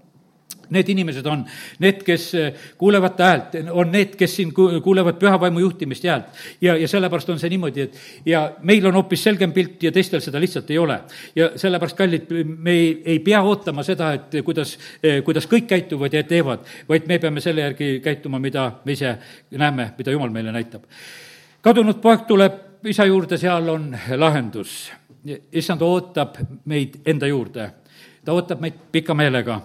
Speaker 1: Need inimesed on need, kes eh, kuulevad ta häält, on need, kes siin kuulevad pühavaimu juhtimist ja häält. ja, ja sellepärast on see niimoodi, et ja meil on hoopis selgem pilt ja teistel seda lihtsalt ei ole. ja sellepärast, kallid, me ei, ei pea ootama seda, et kuidas, eh, kuidas kõik käituvad ja teevad, vaid me peame selle järgi käituma, mida me ise näeme, mida Jumal meile näitab. kadunud poeg tuleb isa juurde, seal on lahendus. issand ootab meid enda juurde, ta ootab meid pika meelega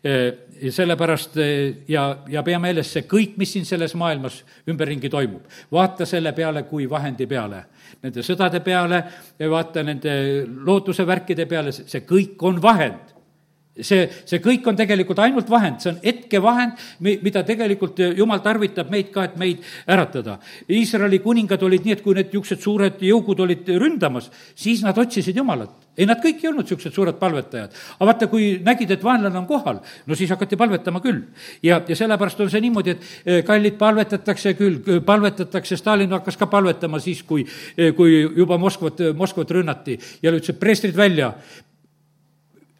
Speaker 1: sellepärast ja, ja pea meeles see kõik, mis siin selles maailmas ümberringi toimub. vaata selle peale kui vahendi peale, nende sõdade peale, vaata nende looduse värkide peale, see kõik on vahend see, see kõik on tegelikult ainult vahend, see on hetkevahend, mida tegelikult jumal tarvitab meid ka, et meid äratada. Iisraeli kuningad olid nii, et kui need niisugused suured jõugud olid ründamas, siis nad otsisid Jumalat. ei, nad kõik ei olnud niisugused suured palvetajad. aga vaata, kui nägid, et vaenlane on kohal, no siis hakati palvetama küll. ja, ja sellepärast on see niimoodi, et eh, kallid palvetatakse küll, palvetatakse, Stalin hakkas ka palvetama siis, kui, eh, kui juba Moskvat, Moskvat rünnati ja ütles, et preestrid välja,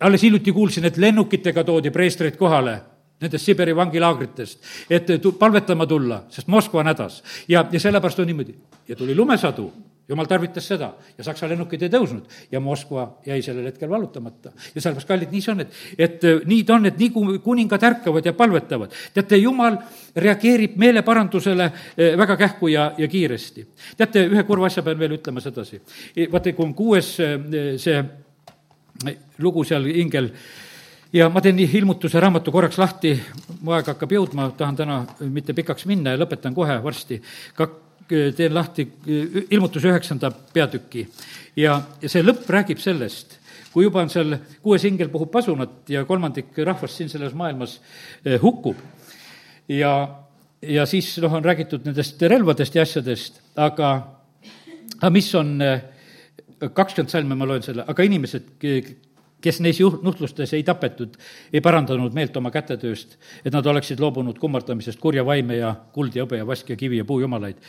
Speaker 1: alles hiljuti kuulsin, et lennukitega toodi preestreid kohale nendest Siberi vangilaagritest, et palvetama tulla, sest Moskva on hädas. ja, ja sellepärast on niimoodi. ja tuli lumesadu, jumal tarvitas seda ja Saksa lennukid ei tõusnud ja Moskva jäi sellel hetkel vallutamata. ja sellepärast, kallid, nii see on, et, et äh, nii ta on, et nii kui kuningad ärkavad ja palvetavad, teate, jumal reageerib meeleparandusele äh, väga kähku ja, ja kiiresti. teate, ühe kurva asja pean veel ütlema sedasi. vaata, kui on kuues äh, see lugu seal hingel ja ma teen ilmutuse raamatu korraks lahti, mu aeg hakkab jõudma, tahan täna mitte pikaks minna ja lõpetan kohe varsti. ka teen lahti ilmutuse üheksanda peatüki. Ja, ja see lõpp räägib sellest, kui juba on seal kuues hingel puhub pasunat ja kolmandik rahvast siin selles maailmas eh, hukkub. Ja, ja siis noh, on räägitud nendest relvadest ja asjadest, aga, aga mis on äh, kakskümmend salme ma loen selle, aga inimesed, kes neis juht-, nuhtlustes ei tapetud, ei parandanud meelt oma kätetööst, et nad oleksid loobunud kummardamisest kurja vaime ja kuld ja hõbe ja vask ja kivi ja puujumalaid,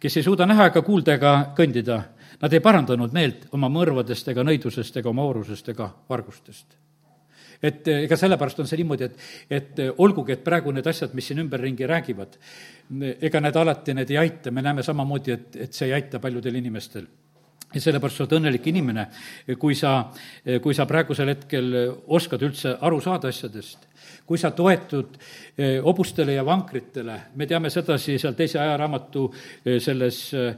Speaker 1: kes ei suuda näha ega kuulda ega kõndida, nad ei parandanud meelt oma mõrvadest ega nõidusest ega oma oorusest ega vargustest. Et ega sellepärast on see niimoodi, et, et olgugi, et praegu need asjad, mis siin ümberringi räägivad, ega need alati, need ei aita, me näeme samamoodi, et, et see ei aita paljudel inimestel ja sellepärast sa oled õnnelik inimene, kui sa, kui sa praegusel hetkel oskad üldse aru saada asjadest. kui sa toetud eh, hobustele ja vankritele, me teame sedasi seal teise ajaraamatu eh, selles eh,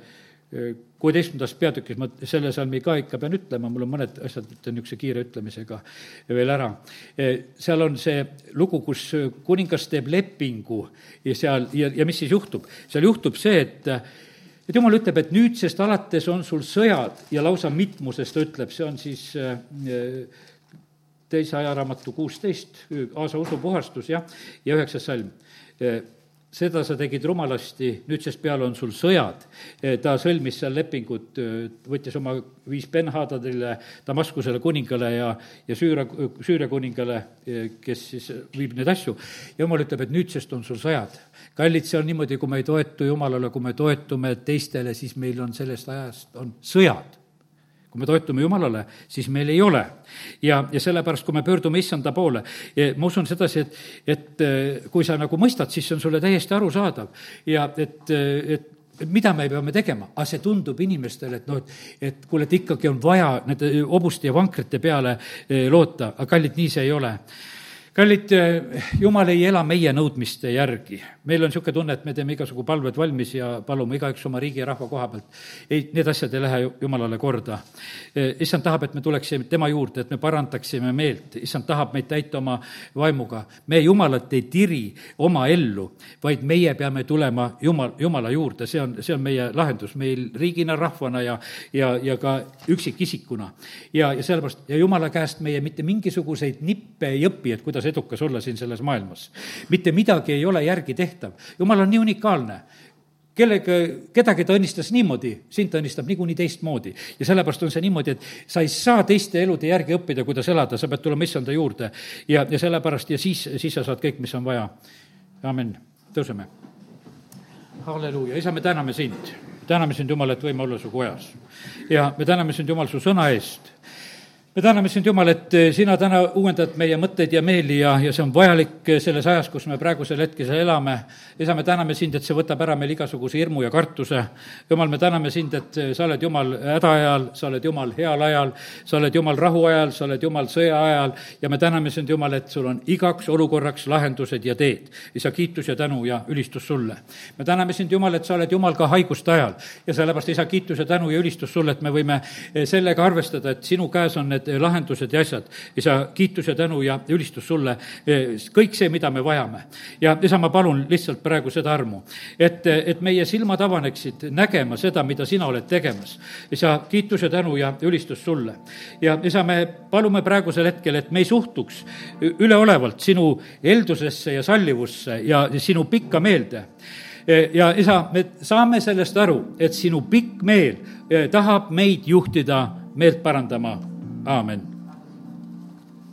Speaker 1: kuueteistkümnendas peatükis, ma selle salmi ka ikka pean ütlema, mul on mõned asjad, ütlen niisuguse kiire ütlemisega veel ära. seal on see lugu, kus kuningas teeb lepingu ja seal, ja, ja mis siis juhtub? seal juhtub see, et et jumal ütleb, et nüüdsest alates on sul sõjad ja lausa mitmuses, ta ütleb, see on siis äh, teise ajaraamatu kuusteist, Aasa usupuhastus, jah, ja üheksas salm. Äh, seda sa tegid rumalasti, nüüdsest peale on sul sõjad. ta sõlmis seal lepingud, võttis oma viis Ben-Hadadile, Damaskusele kuningale ja, ja Süüria, Süüria kuningale, kes siis viib neid asju. jumal ütleb, et nüüdsest on sul sõjad. kallid, see on niimoodi, kui me ei toetu Jumalale, kui me toetume teistele, siis meil on sellest ajast, on sõjad kui me toetume Jumalale, siis meil ei ole. ja, ja sellepärast, kui me pöördume issanda poole, ma usun sedasi, et, et eh, kui sa nagu mõistad, siis see on sulle täiesti arusaadav ja et, eh, et mida me peame tegema, aga see tundub inimestele, et noh, et, et kuule, et ikkagi on vaja nende hobuste ja vankrite peale eh, loota, aga kallid, nii see ei ole kallid, jumal ei ela meie nõudmiste järgi. Meil on niisugune tunne, et me teeme igasugu palved valmis ja palume igaüks oma riigi ja rahva koha pealt. ei, need asjad ei lähe jumalale korda. issand tahab, et me tuleksime tema juurde, et me parandaksime meelt, issand tahab meid täita oma vaimuga. me Jumalat ei tiri oma ellu, vaid meie peame tulema Jumal, Jumala juurde, see on, see on meie lahendus meil riigina, rahvana ja, ja, ja ka üksikisikuna. ja, ja sellepärast, ja Jumala käest meie mitte mingisuguseid nippe ei õpi, et kuidas edukas olla siin selles maailmas. mitte midagi ei ole järgi tehtav, jumal on nii unikaalne kellega, kedagi ta õnnistas niimoodi, sind ta õnnistab niikuinii teistmoodi. ja sellepärast on see niimoodi, et sa ei saa teiste elude järgi õppida, kuidas elada, sa pead tulema issanda juurde. ja, ja sellepärast ja siis, siis sa saad kõik, mis on vaja. amin, tõuseme. halleluuja, isa, me täname sind. täname sind, Jumal, et võime olla su kojas. ja me täname sind, Jumal, su sõna eest me täname sind, Jumal, et eh, sina täna uuendad meie mõtteid ja meeli ja, ja see on vajalik eh, selles ajas, kus me praegusel hetkel elame. isa, me täname sind, et see võtab ära meil igasuguse hirmu ja kartuse. Jumal, me täname sind, et eh, sa oled Jumal häda ajal, sa oled Jumal heal ajal, sa oled Jumal rahu ajal, sa oled Jumal sõja ajal ja me täname sind, Jumal, et sul on igaks olukorraks lahendused ja teed. isa, kiitus ja tänu ja ülistus sulle. me täname sind, Jumal, et sa oled Jumal ka haiguste ajal ja sellepärast, isa, kiitus ja tänu ja ülistus sulle, et me võime sellega arvestada, et sinu käes on need need lahendused ja asjad. isa, kiitus ja tänu ja ülistus sulle, kõik see, mida me vajame. ja isa, ma palun lihtsalt praegu seda armu, et, et meie silmad avaneksid nägema seda, mida sina oled tegemas. isa, kiitus ja tänu ja ülistus sulle. ja isa, me palume praegusel hetkel, et me ei suhtuks üleolevalt sinu heldusesse ja sallivusse ja sinu pikka meelde ja isa, me saame sellest aru, et sinu pikk meel tahab meid juhtida meelt parandama, Amen.